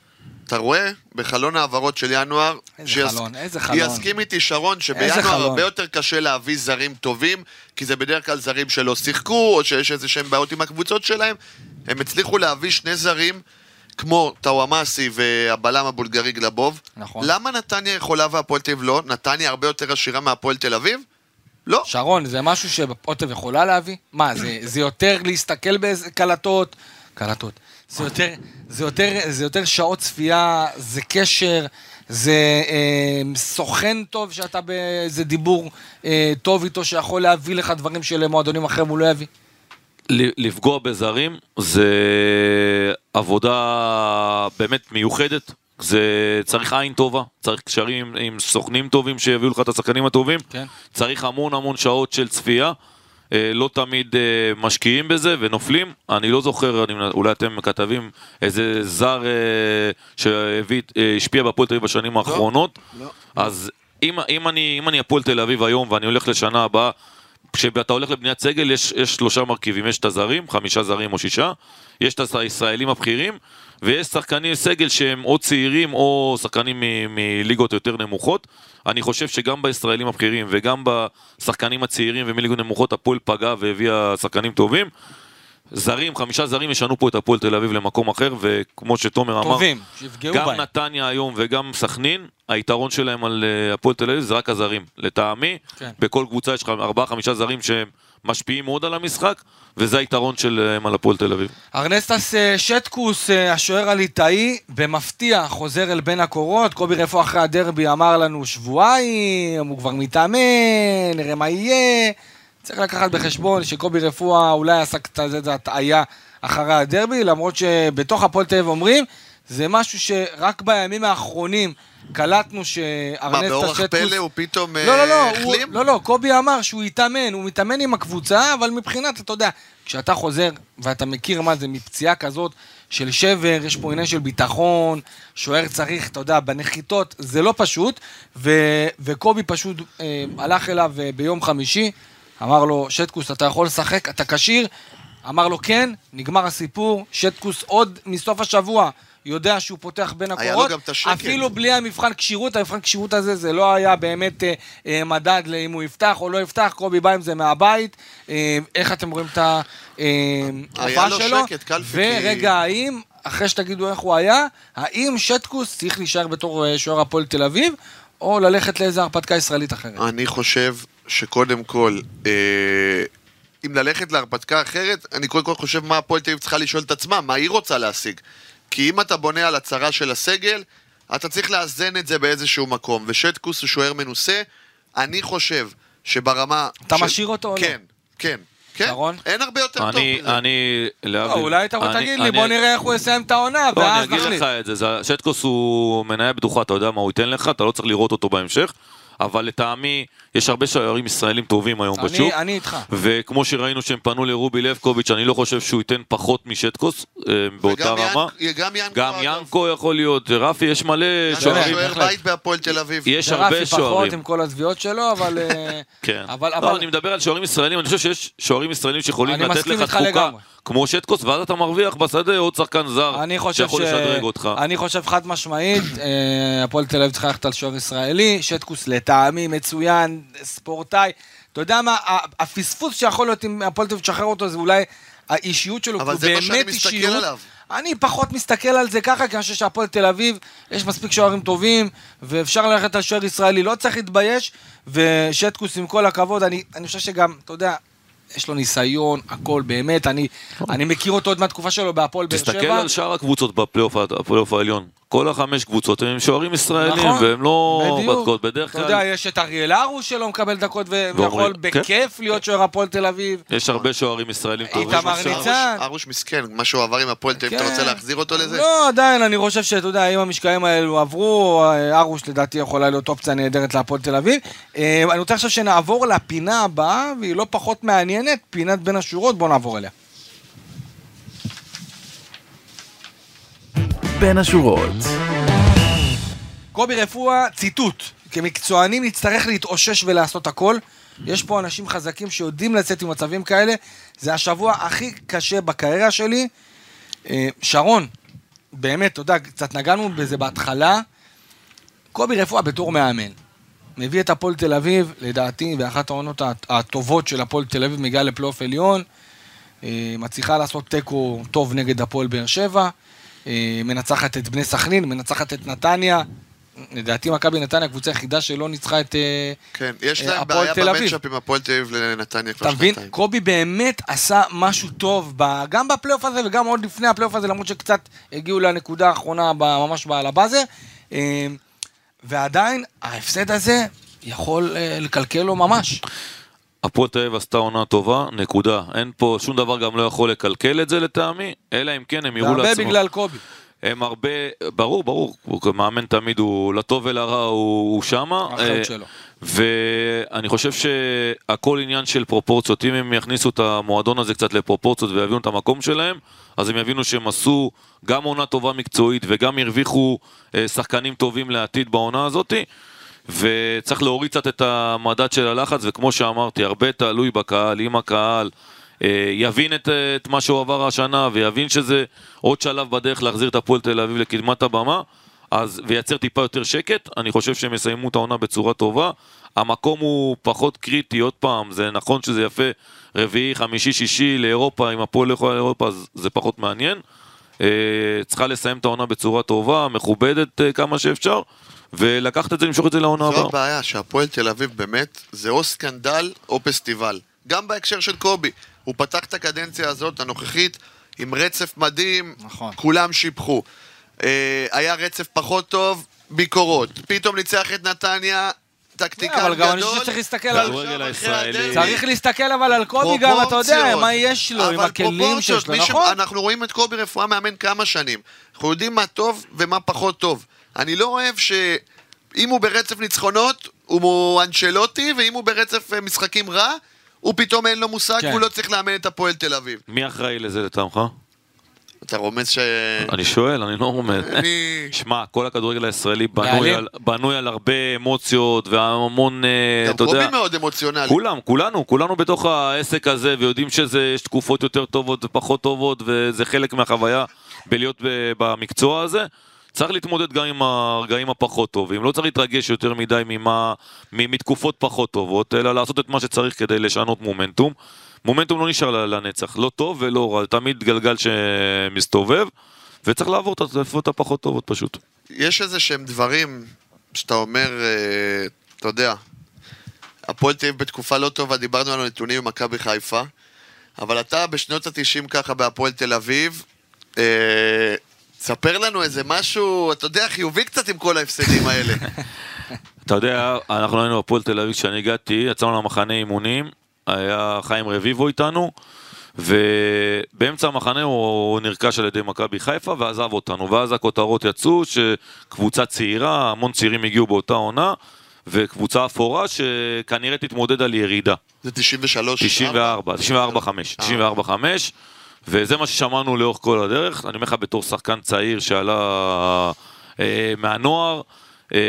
אתה רואה בחלון העברות של ינואר, איזה שיס- חלון, איזה חלון. יסכים איתי שרון שבינואר. הרבה יותר קשה להביא זרים טובים, כי זה בדרך כלל זרים שלא שיחקו, או שיש איזה שהם בעיות עם הקבוצות שלהם. הם הצליחו להביא שני זרים, כמו טאוואמאסי והבלם הבולגרי גלבוב. נכון. למה נתניה יכולה והפועל תל אביב לא? נתניה הרבה יותר עשירה מהפועל תל אביב? לא. שרון, זה משהו שהפוטב יכולה להביא? מה, זה, זה יותר להסתכל באיזה קלטות? זה יותר, זה, יותר, זה יותר שעות צפייה, זה קשר, זה אה, סוכן טוב שאתה באיזה דיבור אה, טוב איתו שיכול להביא לך דברים שלמועדונים אחרים הוא לא יביא. לפגוע בזרים זה עבודה באמת מיוחדת. זה צריך עין טובה, צריך קשרים עם סוכנים טובים שיביאו לך את השחקנים הטובים, כן. צריך המון המון שעות של צפייה, לא תמיד אה, משקיעים בזה ונופלים, אני לא זוכר, אני, אולי אתם כתבים, איזה זר אה, שהביא, אה, השפיע בהפועל תל אביב בשנים האחרונות, לא. אז אם, אם אני, אם אני הפועל תל אביב היום ואני הולך לשנה הבאה, כשאתה הולך לבניית סגל יש, יש שלושה מרכיבים, יש את הזרים, חמישה זרים או שישה, יש את הישראלים הבכירים, ויש שחקני סגל שהם או צעירים או שחקנים מליגות יותר נמוכות. אני חושב שגם בישראלים הבכירים וגם בשחקנים הצעירים ומליגות נמוכות הפועל פגע והביאה שחקנים טובים. זרים, חמישה זרים ישנו פה את הפועל תל אביב למקום אחר, וכמו שתומר אמר, טובים, שיפגעו גם בהם. נתניה היום וגם סכנין, היתרון שלהם על אה, הפועל תל אביב זה רק הזרים. לטעמי, כן. בכל קבוצה יש לך ארבעה חמישה זרים שהם משפיעים מאוד על המשחק, וזה היתרון שלהם על הפועל תל אביב. ארנסטס אה, שטקוס, אה, השוער הליטאי, במפתיע חוזר אל בין הקורות. קובי רפואה אחרי הדרבי אמר לנו שבועיים, הוא כבר מתאמן, נראה מה יהיה. צריך לקחת בחשבון שקובי רפואה אולי עשה קצת הטעיה אחרי הדרבי, למרות שבתוך הפועל תל אביב אומרים, זה משהו שרק בימים האחרונים קלטנו מה, שארנסטס באורח שטקוס... פלא הוא פתאום לא, לא, אה, לא, הוא, החלים? לא, לא, קובי אמר שהוא יתאמן, הוא מתאמן עם הקבוצה, אבל מבחינת, אתה יודע, כשאתה חוזר ואתה מכיר מה זה מפציעה כזאת של שבר, יש פה עניין של ביטחון, שוער צריך, אתה יודע, בנחיתות, זה לא פשוט, ו, וקובי פשוט אה, הלך אליו אה, ביום חמישי, אמר לו, שטקוס, אתה יכול לשחק, אתה כשיר? אמר לו, כן, נגמר הסיפור, שטקוס עוד מסוף השבוע. יודע שהוא פותח בין היה לו הקורות, גם את השקט. אפילו בלי המבחן כשירות, המבחן כשירות הזה זה לא היה באמת אה, אה, מדד לאם הוא יפתח או לא יפתח, קובי בא עם זה מהבית, אה, איך אתם רואים את אה, ההופעה לו שלו, שקט, קלפי, ורגע, האם, אחרי שתגידו איך הוא היה, האם שטקוס צריך להישאר בתור אה, שוער הפועל תל אביב, או ללכת לאיזה הרפתקה ישראלית אחרת? אני חושב שקודם כל, אה, אם ללכת להרפתקה אחרת, אני קודם כל חושב מה הפועל תל אביב צריכה לשאול את עצמה, מה היא רוצה להשיג. כי אם אתה בונה על הצהרה של הסגל, אתה צריך לאזן את זה באיזשהו מקום. ושטקוס הוא שוער מנוסה, אני חושב שברמה... אתה של- משאיר אותו או לא? כן, כן. כן, שרון? אין הרבה יותר טוב אני, מזה. אני, לא, להבדיל... אולי תבוא אני- תגיד לי, אני- בוא נראה איך הוא יסיים את העונה, לא, אני ואז אגיד נחליט. לך את זה, זה- שטקוס הוא מניה בטוחה, אתה יודע מה הוא ייתן לך, אתה לא צריך לראות אותו בהמשך, אבל לטעמי, יש הרבה שוערים ישראלים טובים היום אני- בשוק. אני איתך. וכמו שראינו שהם פנו לרובי לבקוביץ', אני לא חושב שהוא ייתן פחות משטקוס אה, באותה רמה. ינק- גם ינקו, גם אגב. ינקו יכול להיות, רפי, יש מלא שוערים. שוער. בית בהפועל תל אביב. יש הרבה רפי פחות שוערים. עם כל התביעות שלו, אבל... אה, כן. אבל, לא, אבל... אני מדבר על שוערים ישראלים, אני חושב שיש שוערים ישראלים שיכולים אני לתת מסכים לך איתך תפוקה לגמרי. כמו שטקוס, ואז אתה מרוויח בשדה עוד שחקן זר אני חושב שיכול ש... לשדרג אותך. אני חושב חד משמעית, אה, הפועל תל אביב צריכה ללכת על שוער ישראלי, שטקוס לטעמי מצוין, ספורטאי. אתה יודע מה, ה- הפספוס שיכול להיות אם הפועל תל אביב תשחרר אותו זה אולי האישיות שלו, אבל זה מה שאני מסתכל אישיות. עליו. אני פחות מסתכל על זה ככה, כי אני חושב שהפועל תל אביב, יש מספיק שוערים טובים, ואפשר ללכת על שוער ישראלי, לא צריך להתבייש, ושטקוס עם כל הכבוד, אני, אני חושב שגם, אתה יודע, יש לו ניסיון, הכל, באמת, אני, אני מכיר אותו עוד מהתקופה שלו בהפועל באר שבע. תסתכל על שאר הקבוצות בפלייאוף הפלייאוף העליון. כל החמש קבוצות הם שוערים ישראלים, נכון, והם לא בדיוק. בדקות. בדרך אתה יודע, כלל יש את אריאל הרוש שלא מקבל דקות ויכול כן. בכיף להיות שוער הפועל תל אביב. יש הרבה שוערים ישראלים טובים. איתמר. ניצן. ארוש- ארוש מסכן, מה שהוא עבר עם הפועל תל אביב, אתה כן. רוצה להחזיר אותו לזה? לא, עדיין, אני חושב שאתה יודע, אם המשקעים האלו עברו, ארוש לדעתי יכולה להיות אופציה נהדרת להפועל תל אביב. אה, אני רוצה עכשיו שנעבור לפינה הבאה, והיא לא פחות מעניינת, פינת בין השורות, בואו נעבור אליה. בין השורות. קובי רפואה, ציטוט. כמקצוענים נצטרך להתאושש ולעשות הכל. יש פה אנשים חזקים שיודעים לצאת עם מצבים כאלה. זה השבוע הכי קשה בקריירה שלי. אה, שרון, באמת, אתה יודע, קצת נגענו בזה בהתחלה. קובי רפואה בתור מאמן. מביא את הפועל תל אביב, לדעתי, באחת העונות הטובות של הפועל תל אביב, מגיעה לפלייאוף עליון. אה, מצליחה לעשות תיקו טוב נגד הפועל באר שבע. אה, מנצחת את בני סכנין, מנצחת את נתניה. לדעתי מכבי נתניה, הקבוצה היחידה שלא ניצחה את אה, כן, יש אה, להם הפועל בעיה. במצ'אפ עם הפועל תל אביב לנתניה כבר אתה מבין? שנתיים. קובי באמת עשה משהו טוב, ב- גם בפלייאוף הזה וגם עוד לפני הפלייאוף הזה, למרות שקצת הגיעו לנקודה האחרונה ב- ממש על הבאזר. אה, ועדיין, ההפסד הזה יכול אה, לקלקל לו ממש. הפועל תל אביב עשתה עונה טובה, נקודה. אין פה, שום דבר גם לא יכול לקלקל את זה לטעמי, אלא אם כן הם יראו לעצמם. בגלל קובי. הם הרבה, ברור, ברור, הוא כמאמן תמיד הוא לטוב ולרע, הוא, הוא שמה. האחריות אה, שלו. ואני חושב שהכל עניין של פרופורציות, אם הם יכניסו את המועדון הזה קצת לפרופורציות ויבינו את המקום שלהם, אז הם יבינו שהם עשו גם עונה טובה מקצועית וגם הרוויחו אה, שחקנים טובים לעתיד בעונה הזאתי. וצריך להוריד קצת את המדד של הלחץ, וכמו שאמרתי, הרבה תלוי בקהל, אם הקהל אה, יבין את, את מה שהוא עבר השנה, ויבין שזה עוד שלב בדרך להחזיר את הפועל תל אביב לקדמת הבמה, אז, וייצר טיפה יותר שקט, אני חושב שהם יסיימו את העונה בצורה טובה. המקום הוא פחות קריטי, עוד פעם, זה נכון שזה יפה, רביעי, חמישי, שישי לאירופה, אם הפועל לא יכולה לאירופה, אז זה פחות מעניין. אה, צריכה לסיים את העונה בצורה טובה, מכובדת אה, כמה שאפשר, ולקחת את זה, למשוך את זה לעונה זו הבאה. הבעיה, שהפועל תל אביב באמת, זה או סקנדל או פסטיבל. גם בהקשר של קובי. הוא פתח את הקדנציה הזאת, הנוכחית, עם רצף מדהים, נכון. כולם שיבחו. אה, היה רצף פחות טוב, ביקורות. פתאום ניצח את נתניה, טקטיקן אבל גדול. גם אני חושב שצריך להסתכל על... צריך להסתכל אבל על קובי גם, אתה יודע. מה יש לו, עם אבל הכלים שיש לו, נכון? אנחנו רואים את קובי רפואה מאמן כמה שנים. אנחנו יודעים מה טוב ומה פחות טוב. אני לא אוהב ש... אם הוא ברצף ניצחונות, הוא אנצ'לוטי, ואם הוא ברצף אה, משחקים רע, הוא פתאום אין לו מושג כן. והוא לא צריך לאמן את הפועל תל אביב. מי אחראי לזה לטעמך? אתה רומז ש... אני שואל, אני לא רומז. אני... שמע, כל הכדורגל הישראלי בנוי. על, בנוי על הרבה אמוציות והמון, אה, גם אתה קובי יודע, מאוד אמוציונלי. כולם, כולנו, כולנו בתוך העסק הזה ויודעים שיש תקופות יותר טובות ופחות טובות וזה חלק מהחוויה בלהיות ב- במקצוע הזה. צריך להתמודד גם עם הרגעים הפחות טובים, לא צריך להתרגש יותר מדי ממה, מתקופות פחות טובות, אלא לעשות את מה שצריך כדי לשנות מומנטום. מומנטום לא נשאר לנצח, לא טוב ולא רע, תמיד גלגל שמסתובב, וצריך לעבור את התקופות הפחות טובות פשוט. יש איזה שהם דברים שאתה אומר, אה, אתה יודע, הפועל תל אביב בתקופה לא טובה, דיברנו על הנתונים במכבי חיפה, אבל אתה בשנות התשעים ככה בהפועל תל אביב, אה, ספר לנו איזה משהו, אתה יודע, חיובי קצת עם כל ההפסדים האלה. אתה יודע, אנחנו היינו בפועל תל אביב כשאני הגעתי, יצאנו למחנה אימונים, היה חיים רביבו איתנו, ובאמצע המחנה הוא נרכש על ידי מכבי חיפה ועזב אותנו, ואז הכותרות יצאו שקבוצה צעירה, המון צעירים הגיעו באותה עונה, וקבוצה אפורה שכנראה תתמודד על ירידה. זה 93. 94, 94 5, 94 5, וזה מה ששמענו לאורך כל הדרך. אני אומר לך בתור שחקן צעיר שעלה אה, מהנוער, אה,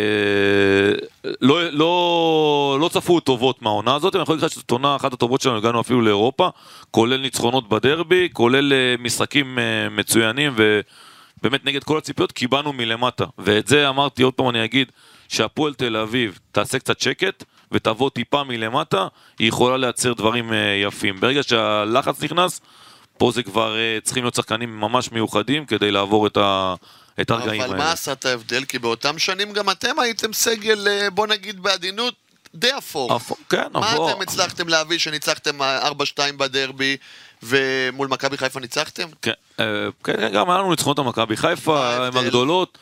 לא, לא, לא צפו טובות מהעונה הזאת, אני יכול להגיד לך שזאת עונה אחת הטובות שלנו, הגענו אפילו לאירופה, כולל ניצחונות בדרבי, כולל אה, משחקים אה, מצוינים, ובאמת נגד כל הציפיות קיבלנו מלמטה. ואת זה אמרתי, עוד פעם אני אגיד, שהפועל תל אביב תעשה קצת שקט, ותבוא טיפה מלמטה, היא יכולה לייצר דברים אה, יפים. ברגע שהלחץ נכנס, פה זה כבר אה, צריכים להיות שחקנים ממש מיוחדים כדי לעבור את, ה, את הרגעים אבל האלה. מה עשה את ההבדל? כי באותם שנים גם אתם הייתם סגל, אה, בוא נגיד בעדינות, די אפור. אפור, כן, מה אפור. אתם הצלחתם להביא שניצחתם אה, 4-2 בדרבי ומול מכבי חיפה ניצחתם? כן, אה, כן, גם היה לנו ניצחונות על מכבי מה חיפה? הם הגדולות.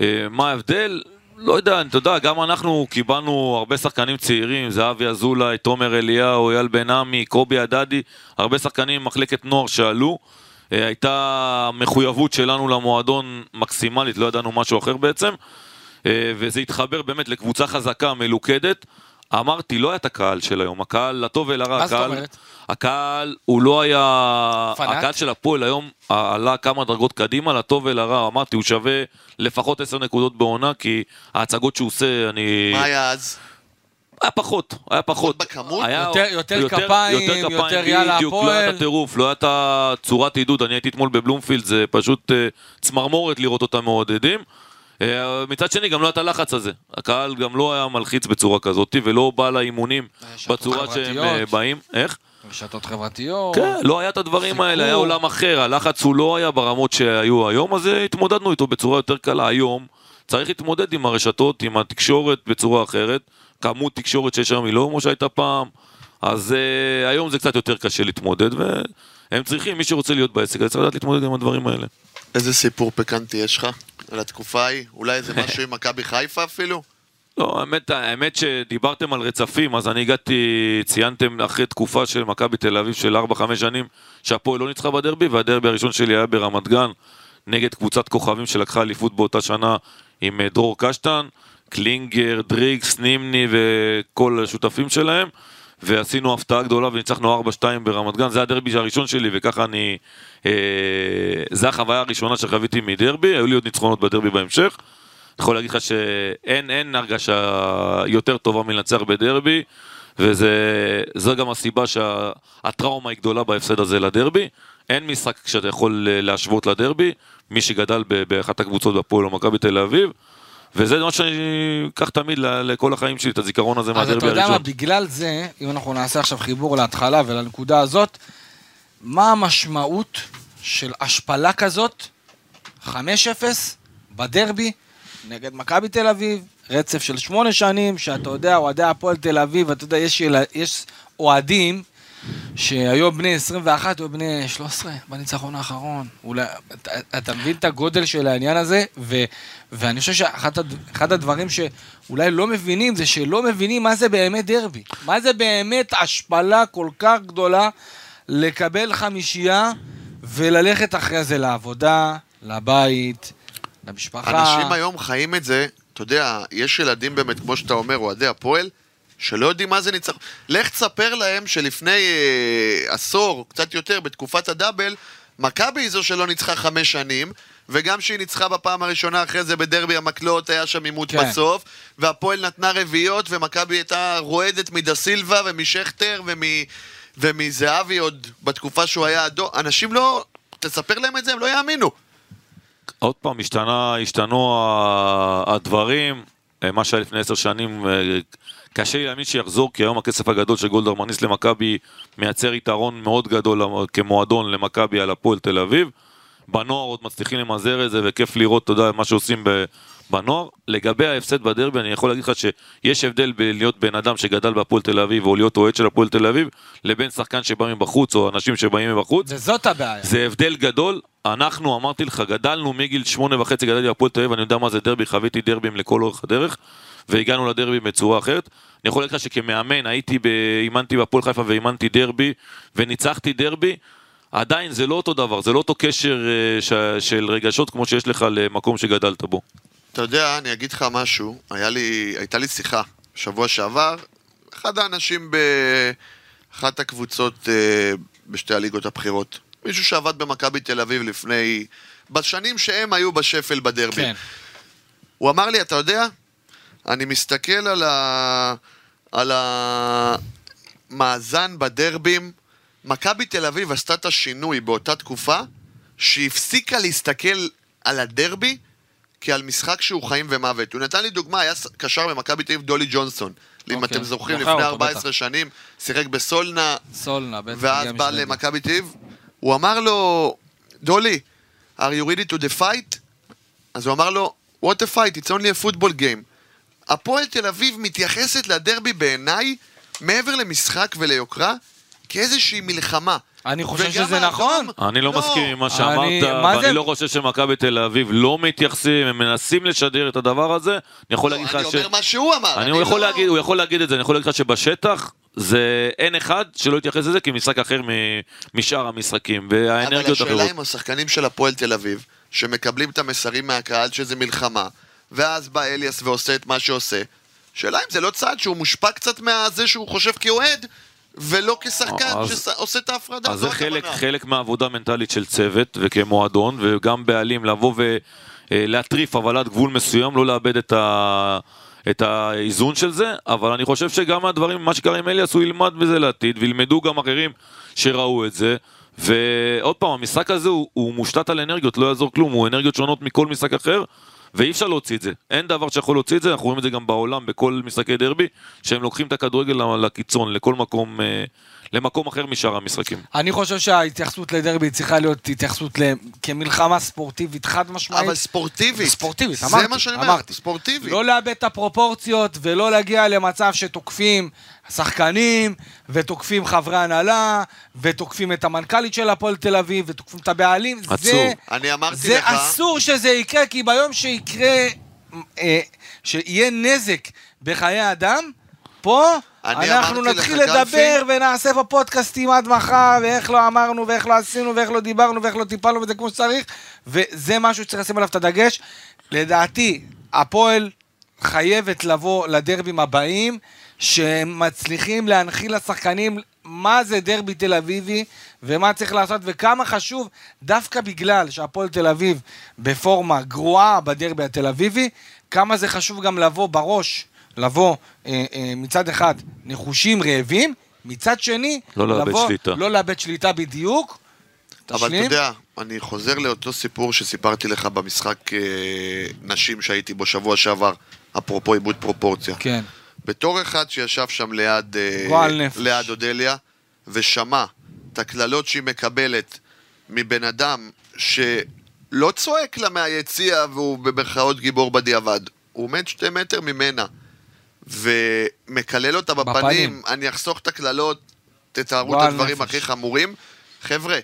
אה, מה ההבדל? לא יודע, אתה יודע, גם אנחנו קיבלנו הרבה שחקנים צעירים, זהבי אזולאי, תומר אליהו, אייל בן עמי, קובי הדדי, הרבה שחקנים ממחלקת נוער שעלו. אה, הייתה מחויבות שלנו למועדון מקסימלית, לא ידענו משהו אחר בעצם. אה, וזה התחבר באמת לקבוצה חזקה, מלוכדת. אמרתי, לא היה את הקהל של היום, הקהל לטוב ולרע, מה זאת הקהל, אומרת? הקהל הוא לא היה, פנאט? הקהל של הפועל היום עלה כמה דרגות קדימה, לטוב ולרע, אמרתי, הוא שווה לפחות 10 נקודות בעונה, כי ההצגות שהוא עושה, אני... מה היה אז? היה פחות, היה פחות. בכמות? היה יותר- יותר כפיים, יותר יאללה, בדיוק, לא היה הפועל. את הטירוף, לא היה את הצורת עידוד, אני הייתי אתמול בבלומפילד, זה פשוט אה, צמרמורת לראות אותם מעודדים. אה, מצד שני, גם לא היה את הלחץ הזה. הקהל גם לא היה מלחיץ בצורה כזאת, ולא בא לאימונים בצורה שהם. אה, באים. איך? רשתות חברתיות. כן, לא היה את הדברים האלה, היה. עולם אחר, הלחץ הוא לא היה ברמות שהיו היום, אז אה, התמודדנו איתו בצורה יותר קלה. היום צריך להתמודד עם הרשתות, עם התקשורת בצורה אחרת. כמות תקשורת שיש היום היא לא כמו שהייתה פעם, אז uh, היום זה קצת יותר קשה להתמודד, והם צריכים, מי שרוצה להיות בעסק, אז צריך לדעת להתמודד עם הדברים האלה. איזה סיפור פיקנטי יש לך על התקופה ההיא? אולי איזה משהו עם מכבי חיפה אפילו? לא, האמת, האמת שדיברתם על רצפים, אז אני הגעתי, ציינתם אחרי תקופה של מכבי תל אביב של 4-5 שנים, שהפועל לא ניצחה בדרבי, והדרבי הראשון שלי היה ברמת גן, נגד קבוצת כוכבים שלקחה אליפות באותה שנה עם אה, דרור קשטן, קלינגר, דריקס, נימני וכל השותפים שלהם. ועשינו הפתעה גדולה וניצחנו 4-2 ברמת גן, זה הדרבי הראשון שלי וככה אני... אה, זה החוויה הראשונה שחוויתי מדרבי, היו לי עוד ניצחונות בדרבי בהמשך. יכול להגיד לך שאין אין הרגשה יותר טובה מלנצח בדרבי, וזו גם הסיבה שהטראומה היא גדולה בהפסד הזה לדרבי. אין משחק שאתה יכול להשוות לדרבי, מי שגדל באחת הקבוצות בפועל או מכבי תל אביב, וזה מה שאני אקח תמיד לכל החיים שלי, את הזיכרון הזה אז מהדרבי אתה יודע מה, הראשון. בגלל זה, אם אנחנו נעשה עכשיו חיבור להתחלה ולנקודה הזאת, מה המשמעות של השפלה כזאת, 5-0 בדרבי נגד מכבי תל אביב, רצף של שמונה שנים, שאתה יודע, אוהדי הפועל תל אביב, אתה יודע, יש, יל... יש אוהדים שהיו בני 21 או בני 13 בניצחון האחרון. אולי, אתה, אתה מבין את הגודל של העניין הזה, ו, ואני חושב שאחד הד- אחד הדברים שאולי לא מבינים, זה שלא מבינים מה זה באמת דרבי. מה זה באמת השפלה כל כך גדולה לקבל חמישייה וללכת אחרי זה לעבודה, לבית, למשפחה. אנשים היום חיים את זה, אתה יודע, יש ילדים באמת, כמו שאתה אומר, אוהדי הפועל, שלא יודעים מה זה ניצחון. לך תספר להם שלפני אה, עשור, קצת יותר, בתקופת הדאבל, מכבי היא זו שלא ניצחה חמש שנים, וגם שהיא ניצחה בפעם הראשונה אחרי זה בדרבי המקלות, היה שם עימות כן. בסוף, והפועל נתנה רביעיות, ומכבי הייתה רועדת מדה סילבה ומשכטר ומ... ומזהבי עוד בתקופה שהוא היה אדום. אנשים לא... תספר להם את זה, הם לא יאמינו. עוד פעם, השתנה, השתנו הדברים, אה, מה שהיה לפני עשר שנים, אה, קשה לי להאמין שיחזור, כי היום הכסף הגדול שגולדהר מכניס למכבי מייצר יתרון מאוד גדול כמועדון למכבי על הפועל תל אביב. בנוער עוד מצליחים למזער את זה, וכיף לראות, אתה יודע, מה שעושים ב... בנוער. לגבי ההפסד בדרבי, אני יכול להגיד לך שיש הבדל בלהיות בן אדם שגדל בהפועל תל אביב, או להיות אוהד של הפועל תל אביב, לבין שחקן שבא מבחוץ, או אנשים שבאים מבחוץ. וזאת הבעיה. זה הבדל גדול. אנחנו, אמרתי לך, גדלנו מגיל שמונה וחצי, גדלתי בהפועל תל אביב, אני יודע מה זה דרבי, חוויתי דרבים לכל אורך הדרך, והגענו לדרבי בצורה אחרת. אני יכול להגיד לך שכמאמן הייתי, ב... אימנתי בהפועל חיפה ואימנתי דרבי, וניצחתי דרבי. עדיין זה לא אותו דבר, זה לא אותו קשר אה, ש... של רגשות כמו שיש לך למקום שגדלת בו. אתה יודע, אני אגיד לך משהו, היה לי, הייתה לי שיחה בשבוע שעבר, אחד האנשים באחת הקבוצות אה, בשתי הליגות הבכירות, מישהו שעבד במכבי תל אביב לפני, בשנים שהם היו בשפל בדרבי. כן. הוא אמר לי, אתה יודע, אני מסתכל על, ה... על המאזן בדרבים, מכבי תל אביב עשתה את השינוי באותה תקופה, שהפסיקה להסתכל על הדרבי כעל משחק שהוא חיים ומוות. הוא נתן לי דוגמה, היה קשר במכבי תל אביב דולי ג'ונסון. אם אוקיי, אתם זוכרים, זוכר לפני אותו, 14 בטח. שנים, שיחק בסולנה, סולנה. ואז בא. למכבי תל אביב, הוא אמר לו, דולי, are you ready to the fight? אז הוא אמר לו, what a fight, it's only a football game. הפועל תל אביב מתייחסת לדרבי בעיניי, מעבר למשחק וליוקרה, כאיזושהי מלחמה. אני חושב שזה האדום- נכון. אני לא מסכים עם מה אני- שאמרת, מה ואני זה- לא חושב שמכבי תל אביב לא מתייחסים, הם מנסים לשדר את הדבר הזה. אני יכול להגיד לך אני ש... אומר מה שהוא אמר. אני, הוא, יכול לא- להגיד, הוא יכול להגיד את זה, אני יכול להגיד לך שבשטח זה אין אחד שלא יתייחס לזה כמשחק אחר מ- משאר המשחקים, אבל והאנרגיות השאלה אחרות. אם השחקנים של הפועל תל אביב, שמקבלים את המסרים מהקהל שזה מלחמה, ואז בא אליאס ועושה את מה שעושה, שאלה אם זה לא צעד שהוא מושפע קצת מהזה שהוא חושב כאוהד, ולא כשחקן אז- שעושה את ההפרדה. אז זה חלק. חלק מהעבודה המנטלית של צוות וכמועדון וגם בעלים לבוא ולהטריף הבלת גבול מסוים, לא לאבד את, ה... את האיזון של זה, אבל אני חושב שגם הדברים, מה שקרה עם אליאס, הוא ילמד בזה לעתיד וילמדו גם אחרים שראו את זה. ועוד פעם, המשחק הזה הוא, הוא מושתת על אנרגיות, לא יעזור כלום, הוא אנרגיות שונות מכל משחק אחר. ואי אפשר להוציא את זה, אין דבר שיכול להוציא את זה, אנחנו רואים את זה גם בעולם בכל משחקי דרבי, שהם לוקחים את הכדורגל לקיצון, לכל מקום, אה, למקום אחר משאר המשחקים. אני חושב שההתייחסות לדרבי צריכה להיות התייחסות כמלחמה ספורטיבית חד משמעית. אבל ספורטיבית. ספורטיבית, זה אמרתי, מה שאני אומר, אמרתי. ספורטיבית. לא לאבד את הפרופורציות ולא להגיע למצב שתוקפים שחקנים ותוקפים חברי הנהלה ותוקפים את המנכ"לית של הפועל תל אביב ותוקפים את הבעלים. עצוב. זה, אני אמרתי זה לך... אסור שזה יקרה כי ביום שיקרה, אה, שיהיה נזק בחיי אדם, פה אני אנחנו נתחיל? לדבר ונעשה בפודקאסטים עד מחר, ואיך לא אמרנו, ואיך לא עשינו, ואיך לא דיברנו, ואיך לא טיפלנו בזה כמו שצריך, וזה משהו שצריך לשים עליו את הדגש. לדעתי, הפועל חייבת לבוא לדרבים הבאים, שמצליחים להנחיל לשחקנים מה זה דרבי תל אביבי, ומה צריך לעשות, וכמה חשוב, דווקא בגלל שהפועל תל אביב בפורמה גרועה בדרבי התל אביבי, כמה זה חשוב גם לבוא בראש, לבוא אה, אה, מצד אחד נחושים, רעבים, מצד שני, לא לאבד לבוא, שליטה. לא לאבד שליטה בדיוק. אבל אתה תשלים. יודע, אני חוזר לאותו סיפור שסיפרתי לך במשחק אה, נשים שהייתי בו שבוע שעבר, אפרופו עיבוד פרופורציה. כן. בתור אחד שישב שם ליד, אה. ליד אודליה, ושמע את הקללות שהיא מקבלת מבן אדם שלא צועק לה מהיציע והוא במרכאות גיבור בדיעבד. הוא עומד שתי מטר ממנה ומקלל אותה בפנים, בפנים. אני אחסוך את הקללות, תתארו את הדברים נפש. הכי חמורים. חבר'ה,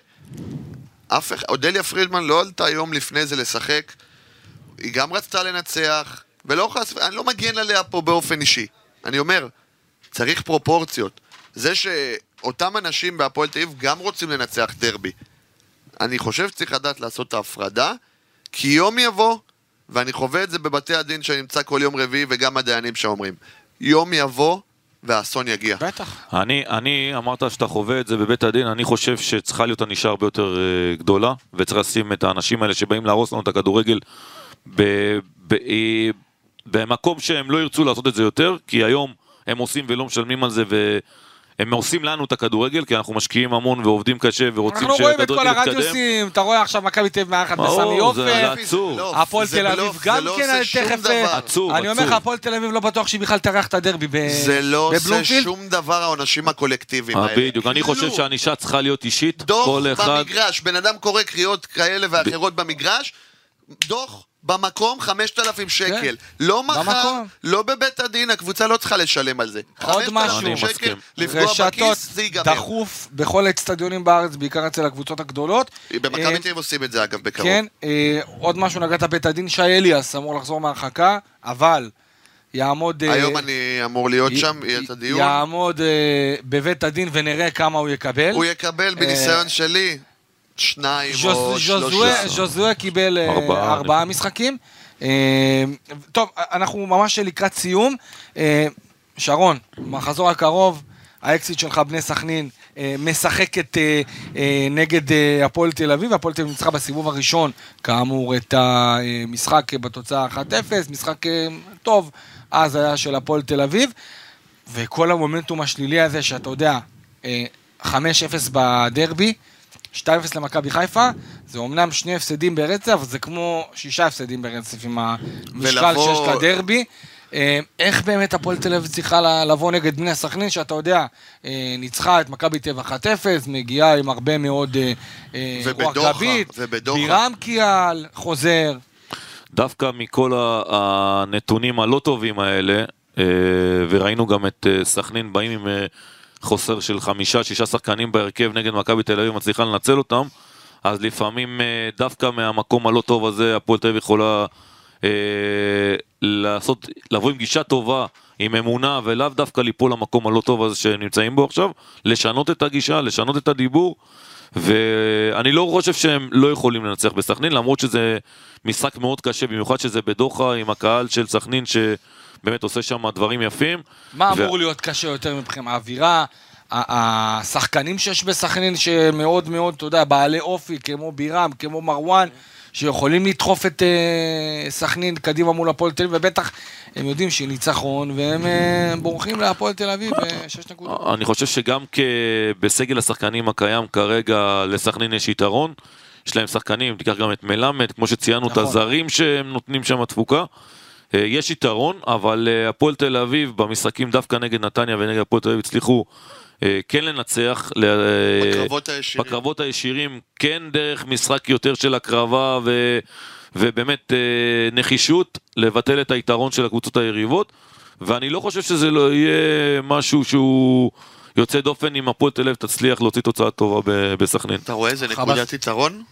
אף אחד, אודליה פרידמן לא עלתה יום לפני זה לשחק, היא גם רצתה לנצח, ולא חס... אני לא מגן עליה פה באופן אישי. אני אומר, צריך פרופורציות. זה שאותם אנשים בהפועל תל אביב גם רוצים לנצח דרבי. אני חושב שצריך לדעת לעשות את ההפרדה, כי יום יבוא, ואני חווה את זה בבתי הדין שאני נמצא כל יום רביעי, וגם הדיינים שאומרים, יום יבוא והאסון יגיע. בטח. אני, אני, אמרת שאתה חווה את זה בבית הדין, אני חושב שצריכה להיות ענישה הרבה יותר אה, גדולה, וצריך לשים את האנשים האלה שבאים להרוס לנו את הכדורגל ב, ב, אה, במקום שהם לא ירצו לעשות את זה יותר, כי היום הם עושים ולא משלמים על זה, והם עושים לנו את הכדורגל, כי אנחנו משקיעים המון ועובדים קשה ורוצים אנחנו רואים את כל שהכדורגל יתקדם. הרדיוסים, אתה רואה עכשיו מכבי תל אביב מארחת בסמי עופר. זה עצוב. בלוף, הפועל תל אביב גם זה לא כן, עושה שום תכף... דבר. עצוב, אני אומר לך. הפועל תל אביב לא בטוח שהיא בכלל תארח את הדרבי ב- זה לא עושה בבלומפילד. שום דבר העונשים הקולקטיביים אה, האלה. בדיוק, אני חושב. שהענישה צריכה להיות אישית, דוח כל אחד... במגרש, בן אדם קורא קריאות כאלה ואחרות במגרש, דוח במקום 5,000 שקל. לא מחר, כן. במקום. לא בבית הדין, הקבוצה לא צריכה לשלם על זה. עוד 5,000 משהו. אני שקל, מסכים. לפגוע רשתות בכיס, זה ייגמר. דחוף בכל האצטדיונים בארץ, בעיקר אצל הקבוצות הגדולות. במכבי אה, תל אביב עושים את זה אגב בקרוב. כן, אה, עוד משהו נגעת בית הדין, שי אליאס אמור לחזור מהרחקה, אבל יעמוד... אה, היום אני אמור להיות י- שם, יהיה את הדיון. יעמוד אה, בבית הדין ונראה כמה הוא יקבל. הוא יקבל בניסיון שלי שניים ז'וז- או שלושה. ז'וזואה קיבל אה, ארבעה, ארבעה משחקים. אה, טוב, אנחנו ממש לקראת סיום. אה, שרון, מחזור הקרוב, האקסיט שלך, בני סכנין, משחקת נגד הפועל תל אביב, הפועל תל אביב ניצחה בסיבוב הראשון, כאמור, את המשחק בתוצאה 1-0, משחק טוב, אז היה של הפועל תל אביב, וכל המומנטום השלילי הזה, שאתה יודע, אה, 5-0 בדרבי, 2-0 למכבי חיפה, זה אומנם שני הפסדים ברצף, אבל זה כמו שישה הפסדים ברצף עם המשקל ולבוא- שיש לדרבי. אה, איך באמת הפועל תל אביב צריכה לבוא נגד בני הסכנין, שאתה יודע, אה, ניצחה את מכבי טבע 1-0, מגיעה עם הרבה מאוד אה, רוח גבית, ובדוחה. בירם קיאל, חוזר. דווקא מכל הנתונים הלא טובים האלה, וראינו גם את סכנין באים עם חוסר של חמישה, שישה שחקנים בהרכב נגד מכבי תל אביב, מצליחה לנצל אותם, אז לפעמים אה, דווקא מהמקום הלא טוב הזה, הפועל תל אביב יכולה אה, לעשות, לבוא עם גישה טובה, עם אמונה, ולאו דווקא ליפול למקום הלא טוב הזה שהם נמצאים בו עכשיו, לשנות את הגישה, לשנות את הדיבור. ואני לא חושב שהם לא יכולים לנצח בסכנין, למרות שזה משחק מאוד קשה, במיוחד שזה בדוחה עם הקהל של סכנין באמת עושה שם דברים יפים. מה ו- אמור להיות קשה יותר מבחינת האווירה? השחקנים שיש בסכנין שמאוד מאוד, אתה יודע, בעלי אופי, כמו בירם, כמו מרואן, שיכולים לדחוף את אה, סכנין קדימה מול הפועל תל אביב, ובטח הם יודעים שהיא ניצחון, והם אה, בורחים להפועל תל אביב בשש נקודות. אני חושב שגם. בסגל השחקנים הקיים כרגע לסכנין יש יתרון. יש להם שחקנים, תיקח גם את מלמד, כמו שציינו, את נכון. הזרים שהם נותנים שם תפוקה. אה, יש יתרון, אבל אה, הפועל תל אביב במשחקים דווקא נגד נתניה ונגד הפועל תל אביב הצליחו אה, כן לנצח. ל- בקרבות הישירים. בקרבות הישירים, כן דרך משחק יותר של הקרבה ו... ובאמת נחישות לבטל את היתרון של הקבוצות היריבות. ואני לא חושב שזה לא יהיה משהו שהוא יוצא דופן אם הפועל תל אביב תצליח להוציא תוצאה טובה בסכנין. אתה רואה איזה. נקודת יתרון?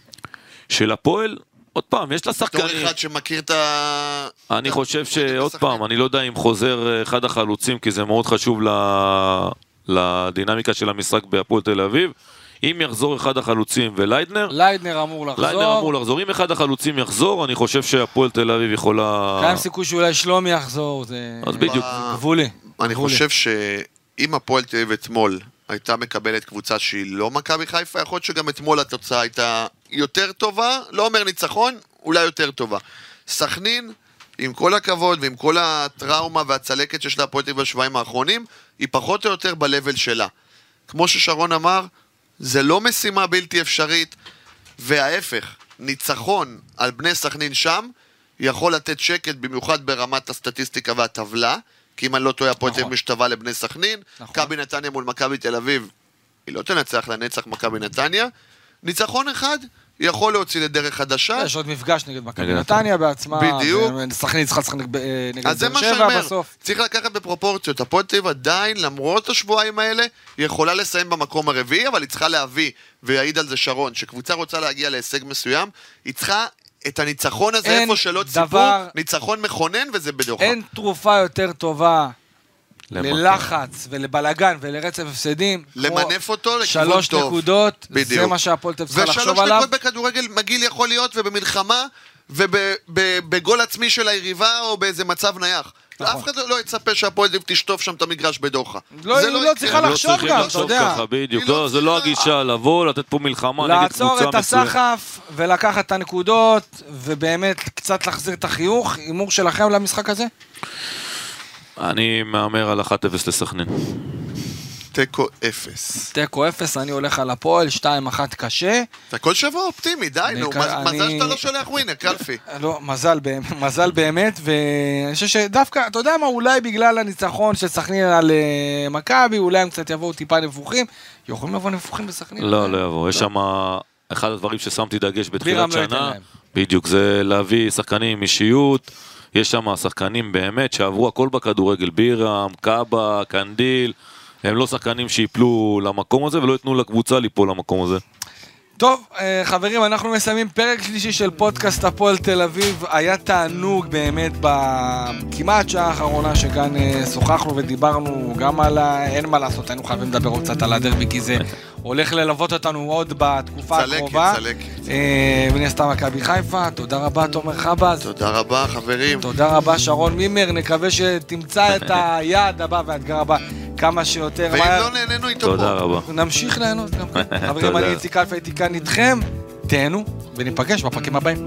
של הפועל, עוד פעם, יש לה בתור שחקנים. אחד שמכיר את ה... אני חושב שעוד. פעם, אני לא יודע אם חוזר אה, אחד החלוצים, כי זה מאוד חשוב ל- לדינמיקה של המשחק בהפועל תל אביב. אם יחזור אחד החלוצים וליידנר, ליידנר אמור לחזור. ליידנר אמור לחזור. אם אחד החלוצים יחזור, אני חושב שהפועל תל אביב יכולה... קיים סיכוי שאולי שלומי יחזור, זה אז בדיוק. גבולי. אני. חושב שאם הפועל תל אביב אתמול הייתה מקבלת קבוצה שהיא לא מכבי חיפה, יכול להיות שגם אתמול התוצאה הייתה יותר טובה, לא אומר ניצחון, אולי יותר טובה. סכנין, עם כל הכבוד ועם כל הטראומה והצלקת שיש תל אביב בשבועיים האחרונים, היא פחות או יותר ב-level שלה. כמו ששרון אמר, זה לא משימה בלתי אפשרית, וההפך, ניצחון על בני סכנין שם, יכול לתת שקט במיוחד ברמת הסטטיסטיקה והטבלה, כי אם אני לא טועה, הפועל תל אביב נכון. משתווה לבני סכנין, נכון. מכבי נתניה מול מכבי תל אביב, היא לא תנצח לנצח מכבי נתניה, ניצחון אחד יכול להוציא לדרך חדשה, יש עוד מפגש נגד מכבי נתניה בעצמה. בדיוק. סכנין צריכה לשחק נגד אה, נגד אז זה באר מה שאני שבע אומר, בסוף. צריך לקחת בפרופורציות. הפועל תל אביב עדיין, למרות השבועיים האלה, היא יכולה לסיים במקום הרביעי, אבל היא צריכה להביא, ויעיד על זה שרון, שקבוצה רוצה להגיע להישג מסוים, היא צריכה את הניצחון הזה, איפה שלא ציפו, דבר- ניצחון מכונן, וזה בדוחה. אין תרופה יותר טובה. ללחץ ולבלגן ולרצף הפסדים. למנף אותו לכיוון שלוש טוב. נקודות, זה בדיוק. מה שהפועל תל צריכה ושלוש לחשוב עליו. דקות בכדורגל מגעיל יכול להיות, ובמלחמה, ובגול עצמי של היריבה, או באיזה מצב נייח. נכון. אף אחד לא יצפה שהפועל תל אביב תשטוף שם את המגרש בדוחה. לא, זה היא לא יקרה. צריכה לא לחשוב צריכים גם, אתה יודע. ככה, בדיוק. לא לא, זה לא. הגישה לבוא, לתת פה מלחמה נגד קבוצה לעצור את. הסחף ולקחת את הנקודות, ובאמת קצת להחזיר את החיוך. הימור שלכם למשחק הזה? אני מהמר על 1-0 לסכנין. תיקו אפס. תיקו אפס, אני הולך על הפועל, 2-1 קשה. אתה כל שבוע אופטימי, די, נו, מזל שאתה לא שולח ווינר, קלפי. לא, מזל, באמת- מזל באמת, ואני חושב שדווקא, אתה יודע מה, אולי בגלל הניצחון של סכנין על אה, מכבי, אולי הם קצת יבואו טיפה נפוחים. יכולים לבוא נפוחים בסכנין? לא, לא יבוא. יש שם אחד הדברים ששמתי דגש בתחילת שנה. בדיוק, זה להביא שחקנים עם אישיות. יש שם שחקנים באמת שעברו הכל בכדורגל. בירם, קאבה, קנדיל. הם לא שחקנים שיפלו למקום הזה ולא ייתנו לקבוצה ליפול למקום הזה. טוב, אה, חברים, אנחנו מסיימים פרק שלישי של פודקאסט הפועל תל אביב. היה תענוג באמת בכמעט שעה האחרונה שכאן אה, שוחחנו ודיברנו גם על ה... אין מה לעשות, היינו חייבים לדבר עוד קצת על הדרבי, כי זה הולך ללוות אותנו עוד בתקופה צלקת, הקרובה. צלקת. אה, מן הסתם מכבי חיפה, תודה רבה תומר חבז. תודה רבה, חברים. תודה רבה שרון מימר, נקווה שתמצא את היעד הבא והאתגר הבא כמה שיותר ואם מהר. לא נהנינו איתו פה. תודה רבה. נמשיך ליהנות גם כן. חברים, תודה. אני איציק אלפי, הייתי כאן איתכם, תהנו, וניפגש בפרקים הבאים.